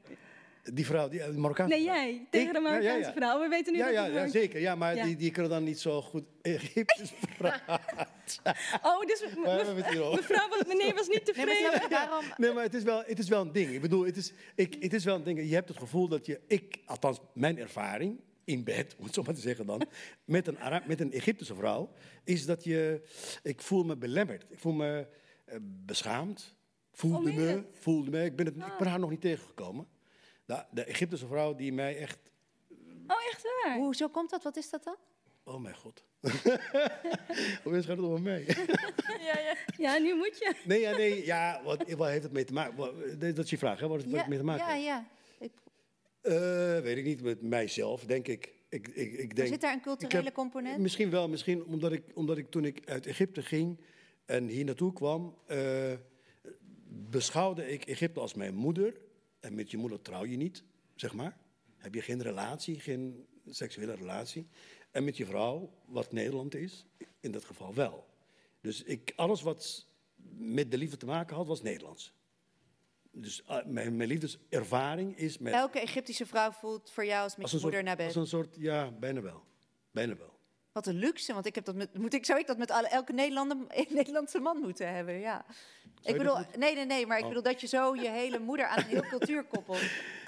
Die vrouw, die, eh, die Marokkaanse Nee, vrouw. jij. Tegen de Ja, ja, Marokkaanse ja. vrouw. We weten nu Ja, dat ja, ja, zeker. Ja, maar Ja. Die, die kunnen dan niet zo goed Egyptisch praten. Oh, dus mevrouw, was- meneer was niet Nee, maar tevreden. daarom... Nee, maar het is, wel, het is wel een ding. Ik bedoel, het is, ik, het is wel een ding. Je hebt het gevoel dat je, ik, althans mijn ervaring in bed, om het zo maar te zeggen dan, met een, Ara- met een Egyptische vrouw, is dat je, ik voel me belemmerd. Ik voel me eh, beschaamd. Voelde Oh, me, voelde me. Ik ben, het, ik ben haar nog niet tegengekomen. De, de Egyptische vrouw die mij echt, Oh, echt waar? Hoezo komt dat? Wat is dat dan? oh mijn god. Hoe gaat het over mij? Ja, nu moet je. nee, ja, nee, ja, wat, wat heeft het mee te maken? Wat- Dat is je vraag, hè? Wat heeft het mee te maken? ja, ja. Ik, Eh, weet ik niet, met mijzelf, denk ik. ik, ik, ik denk, zit daar een culturele heb- component? Misschien wel, misschien omdat ik, omdat ik toen ik uit Egypte ging en hier naartoe kwam, eh, beschouwde ik Egypte als mijn moeder. En met je moeder trouw je niet, zeg maar. Heb je geen relatie, geen seksuele relatie. En met je vrouw, wat Nederland is, in dat geval wel. Dus ik, alles wat met de liefde te maken had, was Nederlands. Dus eh, mijn, mijn liefdeservaring is met... Elke Egyptische vrouw voelt voor jou als met Als je moeder soort, naar bed. als een soort, ja, bijna wel. Bijna wel. Wat een luxe, want ik heb dat met, moet ik, zou ik dat met alle, elke Nederlander, Nederlandse man moeten hebben, ja. Ik bedoel, nee, nee, nee, maar ik Oh. bedoel dat je zo je hele moeder aan een heel cultuur koppelt.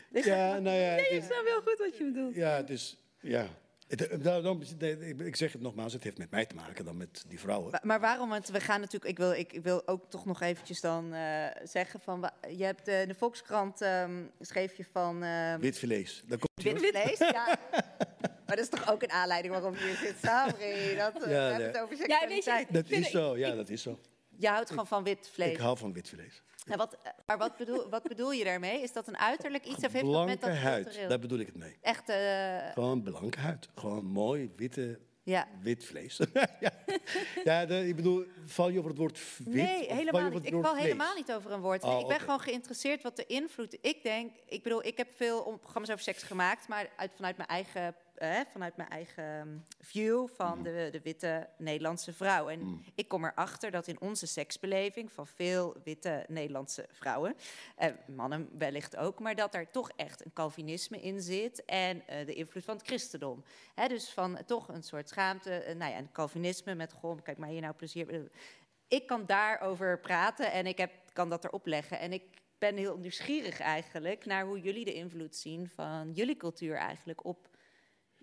Dus- Ja, nou ja, het Ik is, snap heel goed wat je bedoelt. ja, is, ja. Het, daarom, nee, ik- zeg het nogmaals, het heeft met mij te maken dan met die vrouwen. Maar, maar waarom? Want we gaan natuurlijk. Ik wil, ik, ik wil ook toch nog eventjes dan eh, zeggen van. Je hebt eh, in de Volkskrant ehm, schreef je van. ehm, Wit vlees. Daar komt wit vlees, ja. Maar dat is toch ook een aanleiding waarom je hier zit, Sabri? Dat, Ja, we hebben nee. het over Ja, weet je, seksualiteit. Dat is zo, ja, dat is zo. Je houdt gewoon van wit vlees. Ik hou van wit vlees. Nou, wat, maar wat bedoel, wat bedoel je daarmee? Is dat een uiterlijk iets of heeft dat met Blanke dat huid, cultureel? daar bedoel ik het mee. Echt, eh, Gewoon blanke huid. Gewoon mooi, witte, ja. wit vlees. ja, ja de- ik bedoel, val je over het woord wit? Nee, helemaal niet. Ik val vlees? helemaal niet over een woord. Nee, Oh, ik ben gewoon geïnteresseerd wat de invloed. Ik denk, ik bedoel, ik heb veel programma's over seks gemaakt, maar uit, vanuit mijn eigen, eh, vanuit mijn eigen ehm, view Mm. van de, de witte Nederlandse vrouw. En ik kom erachter dat in onze seksbeleving van veel witte Nederlandse vrouwen, eh, mannen wellicht ook, maar dat er toch echt een Calvinisme in zit en eh, de invloed van het christendom. Hè, dus van eh, toch een soort schaamte, eh, nou ja, een Calvinisme met goh, kijk maar hier nou plezier. ik kan daarover praten en ik heb, kan dat erop leggen. En ik ben heel nieuwsgierig eigenlijk naar hoe jullie de invloed zien van jullie cultuur eigenlijk op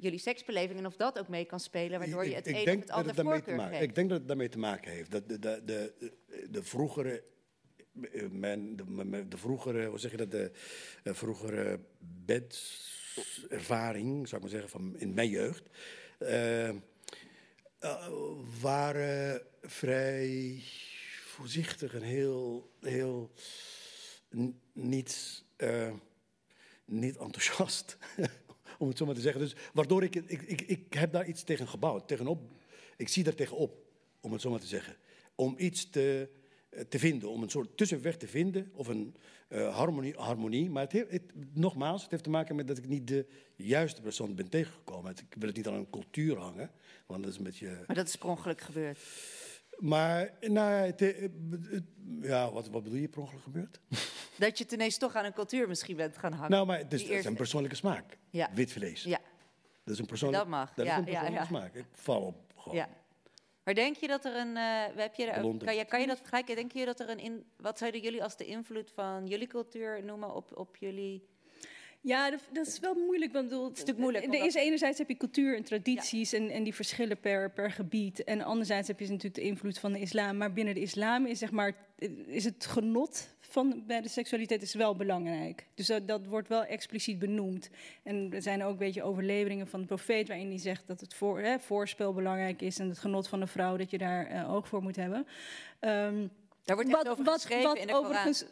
jullie seksbeleving en of dat ook mee kan spelen, waardoor je Ik- het ik een of het dat ander voorkeur maken, geeft. Ik denk dat het daarmee te maken heeft. Dat de, de, de, de vroegere, men, de, vroegere, hoe zeg je dat, de vroegere bedervaring, zou ik maar zeggen, van in mijn jeugd, eh, eh, waren vrij voorzichtig en heel, heel niet, eh, niet enthousiast. om het zo maar te zeggen. Dus waardoor ik, ik, ik, ik heb daar iets tegen gebouwd. Tegenop, ik zie daar tegenop, om het zo maar te zeggen. Om iets te, eh, te vinden, om een soort tussenweg te vinden. Of een eh, harmonie, harmonie. Maar het het, nogmaals, het heeft te maken met dat ik niet de juiste persoon ben tegengekomen. Ik wil het niet aan een cultuur hangen, want dat is een beetje... Maar dat is per ongeluk gebeurd. Maar, nou, ja, het, het- ja, wat, wat bedoel je, per ongeluk gebeurd? Dat je ineens toch aan een cultuur misschien bent gaan hangen. Nou, maar het is, een persoonlijke smaak. Ja. Wit vlees. Ja, Dat is een persoonlijke, Dat mag, Dat ja, is een ja, persoonlijke ja. smaak. Ik val op gewoon. ja. Maar denk je dat er een. eh, heb je er, kan, je, kan je dat vergelijken? Denk je dat er een. In, wat zouden jullie als de invloed van jullie cultuur noemen op, op jullie. Ja, dat, dat is wel moeilijk. Want bedoel, het is natuurlijk moeilijk, Er is enerzijds heb je cultuur en tradities en, en die verschillen per, per gebied. En anderzijds heb je natuurlijk de invloed van de islam. Maar binnen de islam is, zeg maar, is het genot van bij de seksualiteit is wel belangrijk. Dus dat, dat wordt wel expliciet benoemd. En er zijn ook een beetje overleveringen van de profeet waarin hij zegt dat het voor, hè, voorspel belangrijk is en het genot van de vrouw dat je daar eh, oog voor moet hebben. Ehm, Daar wordt echt over geschreven in de Koran. overigens,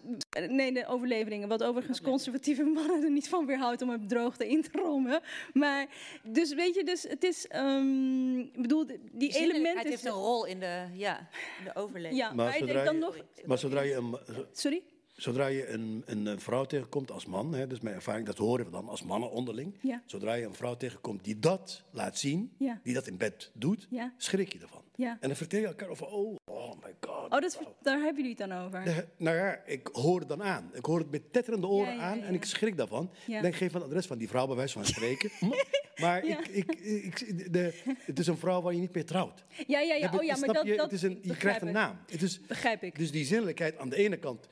nee, de overleveringen. Wat overigens conservatieve mannen er niet van weerhoudt om het droogte in te rommen. Maar, dus weet je, dus het is, ehm, ik bedoel, die elementen... Het heeft een rol in de, ja, in de overleving. Ja, Maar, zodra, denk dan je, nog... maar zodra je een, Sorry? Zodra je een, een, vrouw tegenkomt als man, hè, dus mijn ervaring, dat horen we dan als mannen onderling. Ja. Zodra je een vrouw tegenkomt die dat laat zien, Ja. die dat in bed doet, Ja. schrik je ervan. En dan vertel je elkaar over, oh, oh my god. Oh, dat is, daar hebben jullie het dan over. De- nou ja, ik hoor het dan aan. Ik hoor het met tetterende oren aan en ik schrik daarvan. Dan geef van het adres van die vrouw bij wijze van spreken. maar Ja. ik, ik, ik, de, het is een vrouw waar je niet mee trouwt. Ja, ja, ja. Oh ja, maar dat, je? dat het is een, je krijgt een naam. Het is, Begrijp ik. dus die zinnelijkheid aan de ene kant.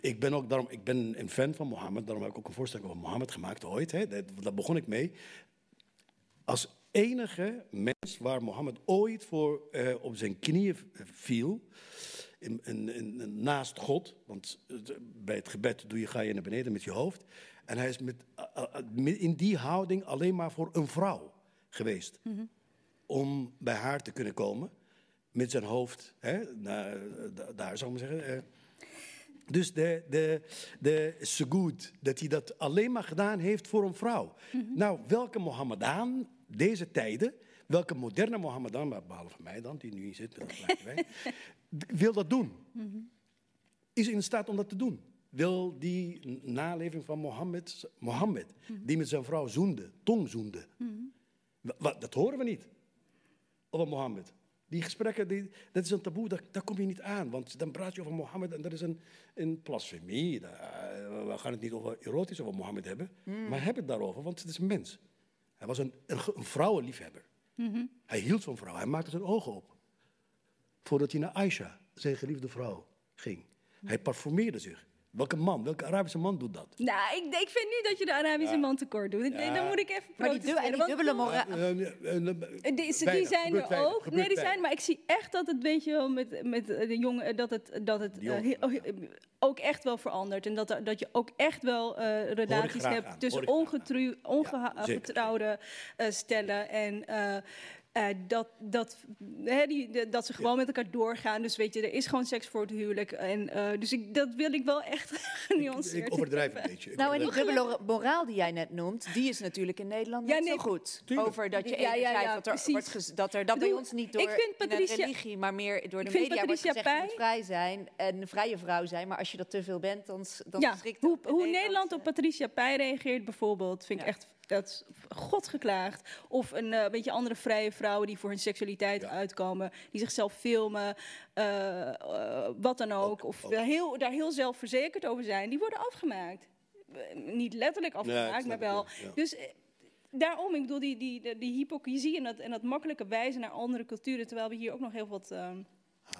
Ik, ben ook daarom, ik ben een fan van Mohammed. Daarom heb ik ook een voorstelling over Mohammed gemaakt ooit. Hè. Dat, daar begon ik mee. Als enige mens waar Mohammed ooit voor eh, op zijn knieën viel. In, in, in- naast God. Want het- bij het gebed doe je, ga je naar beneden met je hoofd. En hij is met, eh, eh, in die houding alleen maar voor een vrouw geweest om bij haar te kunnen komen. Met zijn hoofd hè, naar, da- daar, zou ik maar zeggen. eh. Dus de, de, de Segud, dat hij dat alleen maar gedaan heeft voor een vrouw. Nou, welke Mohammedaan deze tijden, welke moderne Mohammedaan, behalve mij dan, die nu hier zit met wil dat doen? Is in staat om dat te doen? Wil die naleving van Mohammed, Mohammed die met zijn vrouw zoende, tong zoende, dat horen we niet. Over Mohammed. Die gesprekken, die, dat is een taboe, daar, daar kom je niet aan. Want dan praat je over Mohammed en dat is een, een blasfemie. Eh, we gaan het niet over erotisch over Mohammed hebben. Maar heb het daarover, want het is een mens. Hij was een, een, een vrouwenliefhebber. Hij hield van vrouwen. Hij maakte zijn ogen op. Voordat hij naar Aisha, zijn geliefde vrouw, ging. Hij parfumeerde zich. Welke man, welke Arabische man doet dat? Nou, ik, ik vind niet dat je de Arabische man tekort doet. Dan moet ik even Maar die, protesteren. du- en die dubbele moraal. Eh, eh, eh, Die, die zijn er ook. Nee, die zijn, maar ik zie echt dat het, weet je wel, met, met eh, de jongen, dat het, dat het Die eh, heel- ook echt wel verandert. En dat, dat je ook echt wel eh, relaties hebt tussen ongetrouwde eh, stellen en... eh, eh, dat, dat, hè, die, dat ze gewoon met elkaar doorgaan. Dus weet je, er is gewoon seks voor het huwelijk. En, eh, dus ik, dat wil ik wel echt genuanceerd Ik overdrijf een beetje. Ik Nou, en die dubbele moraal die jij net noemt, die is natuurlijk in Nederland Ja, niet nee, zo goed. tuurlijk. Over dat je Ja, ja, ja, dat er wordt dat er dat bij ons niet ik door vind in Patricia- de religie, maar meer door de ik vind media wordt Patricia gezegd je moet vrij zijn en een vrije vrouw zijn. Maar als je dat te veel bent, dan, dan ja, schrikt hoe, hoe Nederland op Patricia Pai reageert bijvoorbeeld, vind ik echt dat god geklaagd. Of een eh, beetje andere vrije vrouwen die voor hun seksualiteit uitkomen, die zichzelf filmen, eh, eh, wat dan ook. of Heel, daar heel zelfverzekerd over zijn, die worden afgemaakt. Niet letterlijk afgemaakt, maar wel. ja. Dus daarom, ik bedoel, die, die, die, die hypocrisie en dat, en dat makkelijke wijzen naar andere culturen, terwijl we hier ook nog heel wat, ehm,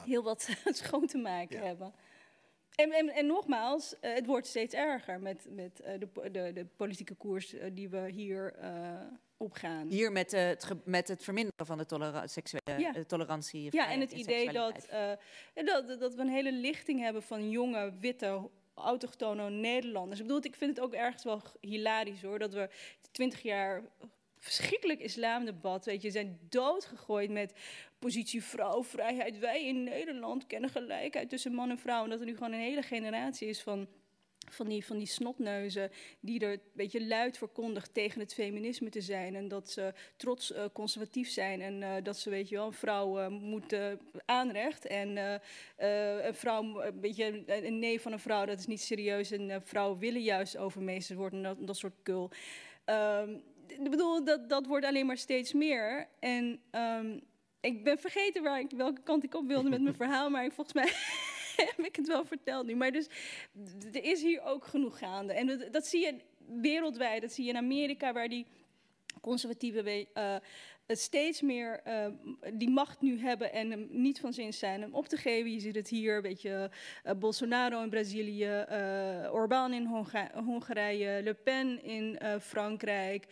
heel wat schoon te maken hebben. En, en, en nogmaals, eh, het wordt steeds erger met, met eh, de, de, de politieke koers eh, die we hier opgaan. Hier met, het, met het verminderen van de tolera seksuele Ja. tolerantie. Ja, en het idee dat, dat, dat- we een hele lichting hebben van jonge, witte, autochtone Nederlanders. Ik bedoel, ik vind het ook ergens wel hilarisch hoor, dat we 20 jaar verschrikkelijk islamdebat, weet je, zijn doodgegooid met positie vrouw, vrijheid. Wij in Nederland kennen gelijkheid tussen man en vrouw. En dat er nu gewoon een hele generatie is van van die, van die snotneuzen die er een beetje luid verkondigt tegen het feminisme te zijn. En dat ze trots eh, conservatief zijn en eh, dat ze, weet je wel, een vrouw eh, moet aanrecht. En een vrouw, een beetje een, nee van een vrouw, dat is niet serieus. En vrouwen willen juist overmeesterd worden, dat, dat soort kul. Ehm, ik bedoel, dat, dat wordt alleen maar steeds meer. En ehm, ik ben vergeten waar ik, welke kant ik op wilde met mijn verhaal, maar ik, volgens mij heb ik het wel verteld nu. Maar dus, er is hier ook genoeg gaande. En dat, zie je wereldwijd. Dat zie je in Amerika, waar die conservatieve we- eh, steeds meer eh, die macht nu hebben en hem niet van zin zijn hem op te geven. Je ziet het hier, weet je, eh, Bolsonaro in Brazilië, Orbán in Honga- Hongarije, Le Pen in Frankrijk.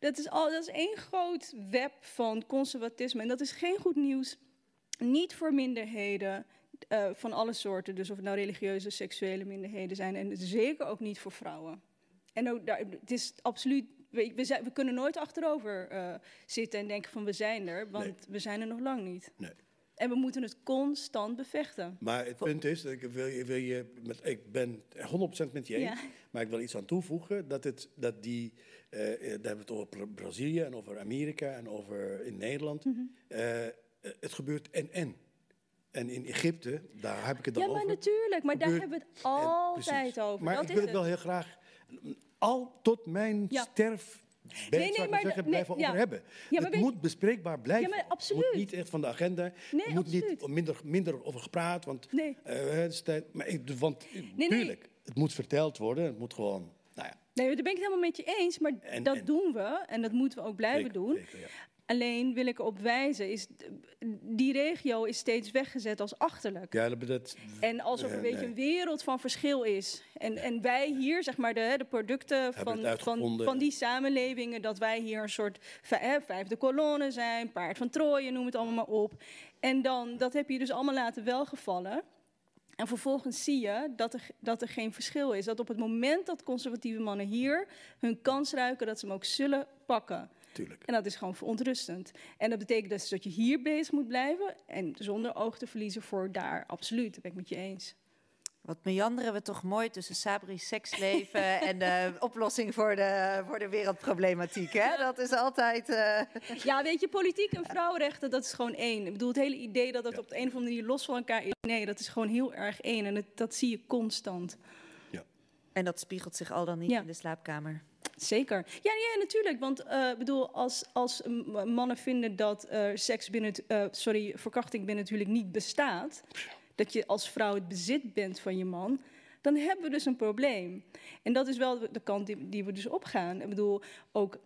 Dat is, al, dat is één groot web van conservatisme. En dat is geen goed nieuws. Niet voor minderheden eh, van alle soorten. Dus of het nou religieuze, seksuele minderheden zijn. En zeker ook niet voor vrouwen. En ook daar, het is absoluut. We, we, zijn, we kunnen nooit achterover eh, zitten en denken van we zijn er. Want we zijn er nog lang niet. Nee. En we moeten het constant bevechten. Maar het punt is, ik, wil, wil je met, ik ben 100% met je eens, Ja. Maar ik wil iets aan toevoegen. Dat, het, dat die, eh, daar hebben we het over Bra- Brazilië en over Amerika en over in Nederland. Mhm. Eh, eh, het gebeurt en-en. En in Egypte, daar heb ik het dan Ja, maar over. natuurlijk. Maar daar hebben we het en- altijd over. Maar dat ik wil het wel heel graag, al tot mijn Ja. sterf, Nee, nee, nee, ik maar zeggen, nee, blijven ja. over hebben. Ja, het moet bespreekbaar blijven. Ja, Het moet niet echt van de agenda. Nee, er moet absoluut. niet minder, minder over gepraat, want Nee. het tijd- maar ik, want nee. tuurlijk, het moet verteld worden. Het moet gewoon, nou ja. Nee, daar ben ik het helemaal met je eens. Maar En- dat en- doen we. En dat moeten we ook blijven Zeker, doen. zeker. Alleen wil ik erop wijzen, is, die regio is steeds weggezet als achterlijk. Ja, dat, dat, En alsof er eh, weet je, nee. een wereld van verschil is. En, en wij hier, zeg maar, de, de producten van, van, van die samenlevingen, dat wij hier een soort vijfde kolonne zijn, paard van Troje, noem het allemaal maar op. En dan, dat heb je dus allemaal laten welgevallen. En vervolgens zie je dat er, dat er geen verschil is. Dat op het moment dat conservatieve mannen hier hun kans ruiken, dat ze hem ook zullen pakken. Tuurlijk. En dat is gewoon verontrustend. En dat betekent dus dat je hier bezig moet blijven en zonder oog te verliezen voor daar. Absoluut, dat ben ik met je eens. Wat meanderen we toch mooi tussen Sabri's seksleven en de oplossing voor de, voor de wereldproblematiek. Hè? Dat is altijd. eh, Ja, weet je, politiek en vrouwenrechten, dat is gewoon één. Ik bedoel, het hele idee dat dat op de een of andere manier los van elkaar is. Nee, dat is gewoon heel erg één. En het, dat zie je constant. En dat spiegelt zich al dan niet Ja. in de slaapkamer. Zeker. Ja, ja natuurlijk. Want eh, ik bedoel, als, als mannen vinden dat eh, seks binnen het, eh, sorry, verkrachting binnen het huwelijk niet bestaat, dat je als vrouw het bezit bent van je man, dan hebben we dus een probleem. En dat is wel de, de kant die, die we dus opgaan. Ik bedoel, ook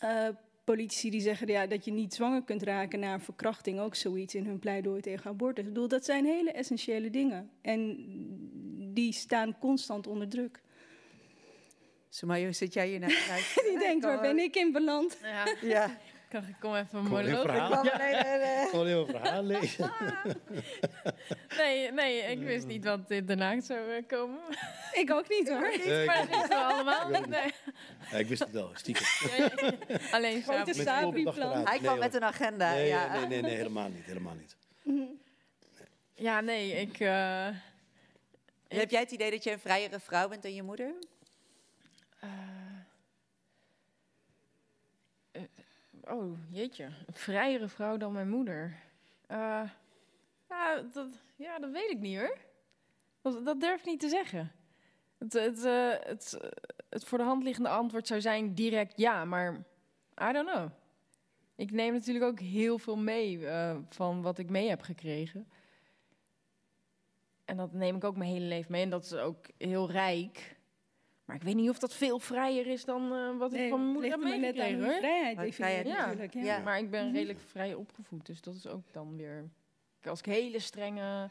eh, politici die zeggen ja, dat je niet zwanger kunt raken na een verkrachting, ook zoiets in hun pleidooi tegen abortus. Ik bedoel, dat zijn hele essentiële dingen. En die staan constant onder druk. Sumayo, zit jij hier naar te luisteren? Die denkt, waar ben ik in beland? Ja. Ja. Ik kan- ik kom even een monoloog. verhaal. Ik kwam alleen, heel een verhaal lezen. Nee, nee, ik wist niet wat dit daarna zou eh, komen. Ik ook niet hoor. Maar ik- dat wisten we allemaal. Nee. Ja, ik wist het wel, stiekem. Alleen raad. Hij kwam Nee, met hoor. een agenda. Nee, ja. nee, nee, nee, helemaal niet. Helemaal niet. Ja, nee, ik... eh, Heb jij het idee dat je een vrijere vrouw bent dan je moeder? eh, eh, oh, jeetje. Een vrijere vrouw dan mijn moeder. Eh, ja, dat, ja, dat weet ik niet hoor. Dat, dat durf ik niet te zeggen. Het, het, eh, het, het voor de hand liggende antwoord zou zijn direct ja, maar I don't know. Ik neem natuurlijk ook heel veel mee eh, van wat ik mee heb gekregen. En dat neem ik ook mijn hele leven mee. En dat is ook heel rijk. Maar ik weet niet of dat veel vrijer is dan eh, wat ik van mijn moeder heb ligt maar net aan meegekregen. hoor. vrijheid vrijheid- Ja, natuurlijk. Ja. ja, maar ik ben Mhm. redelijk vrij opgevoed. Dus dat is ook dan weer... Als ik hele strenge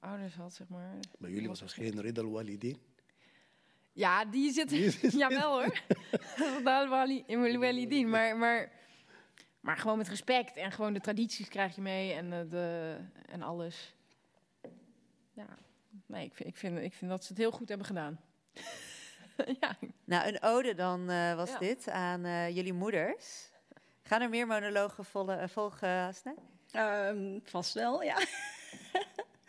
ouders had, zeg maar... Bij jullie was geen Ridal Walidin? Ja, die zit... Die zit- Jawel hoor. Wel niet maar, maar, maar gewoon met respect. En gewoon de tradities krijg je mee en, de, en alles. Ja, nee, ik vind, ik, vind, ik vind dat ze het heel goed hebben gedaan. ja. Nou, een ode dan eh, was Ja. dit aan eh, jullie moeders. Gaan er meer monologen volle- eh, volgen, Hasne? Ehm, vast wel, ja.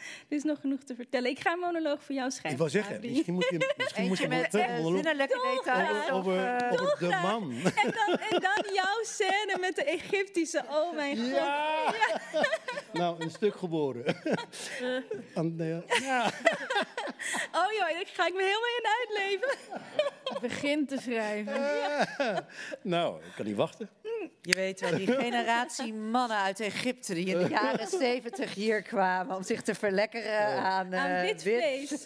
er is nog genoeg te vertellen. Ik ga een monoloog voor jou schrijven. Ik wou zeggen, Adrie. misschien moet je, misschien moet je met wel- eh, monoloog zinnelijke details. over, over, eh, over de man. En dan, en dan jouw scène met de Egyptische. Oh mijn god. Ja. Nou, een stuk geboren. Ja. Oh joh, daar ga ik me helemaal in uitleven. Begin te schrijven. Nou, ik kan niet wachten. Je weet wel, die generatie mannen uit Egypte die in de jaren zeventig hier kwamen om zich te verlekkeren aan, eh, Aan wit vlees.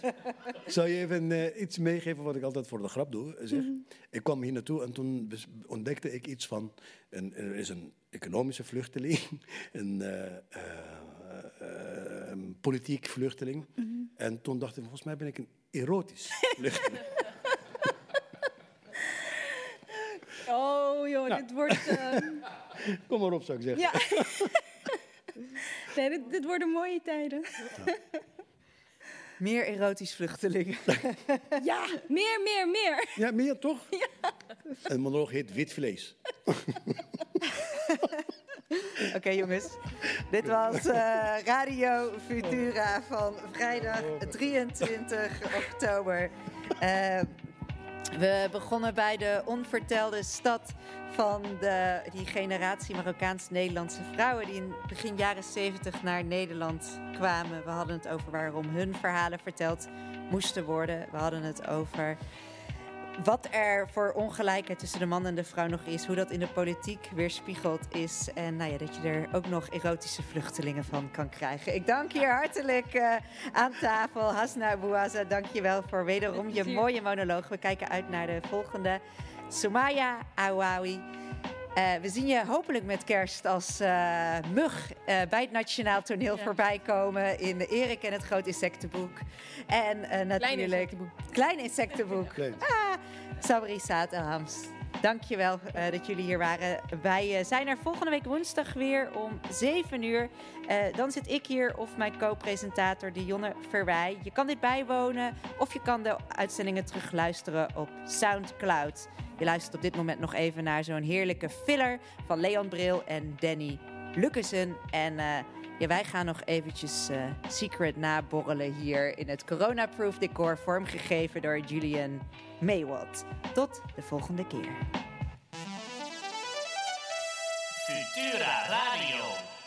Ik zal je even eh, iets meegeven wat ik altijd voor de grap doe. eh, Zeg. Mhm. Ik kwam hier naartoe en toen ontdekte ik iets van... Een, er is een economische vluchteling, een eh, eh, eh, een politiek vluchteling. Mhm. En toen dacht ik, volgens mij ben ik een erotisch vluchteling. Oh joh, Nou. dit wordt... ehm, Kom maar op, zou ik zeggen. ja. nee, dit, dit worden mooie tijden. Meer erotisch vluchtelingen. ja, meer, meer, meer. Ja, meer toch? Een monoloog heet Wit Vlees. Oké jongens, dit was eh, Radio Futura van vrijdag 23 oktober. Eh, we begonnen bij de onvertelde stad van de, die generatie Marokkaans-Nederlandse vrouwen die in begin jaren 70 naar Nederland kwamen. We hadden het over waarom hun verhalen verteld moesten worden. We hadden het over wat er voor ongelijkheid tussen de man en de vrouw nog is, hoe dat in de politiek weerspiegeld is en nou ja, dat je er ook nog erotische vluchtelingen van kan krijgen. Ik dank je hartelijk eh, aan tafel. Hasna Bouaza, dank je wel voor wederom je mooie monoloog. We kijken uit naar de volgende. Sumaya Awawi. Eh, we zien je hopelijk met kerst als eh, mug eh, bij het Nationaal Toneel voorbij komen in Erik en het Groot Insectenboek. En eh, natuurlijk... insectenboek. Klein insectenboek. Klein. Ah, Sabri Saad. Dankjewel uh, dat jullie hier waren. Wij uh, zijn er volgende week woensdag weer om 7 uur. Uh, dan zit ik hier of mijn co-presentator Dionne Verwij. Je kan dit bijwonen of je kan de uitzendingen terugluisteren op Soundcloud. Je luistert op dit moment nog even naar zo'n heerlijke filler van Leon Bril en Danny Lukkesen. En ja, wij gaan nog eventjes uh, secret naborrelen hier in het coronaproof decor vormgegeven door Julian Maywald. Tot de volgende keer. Futura Radio.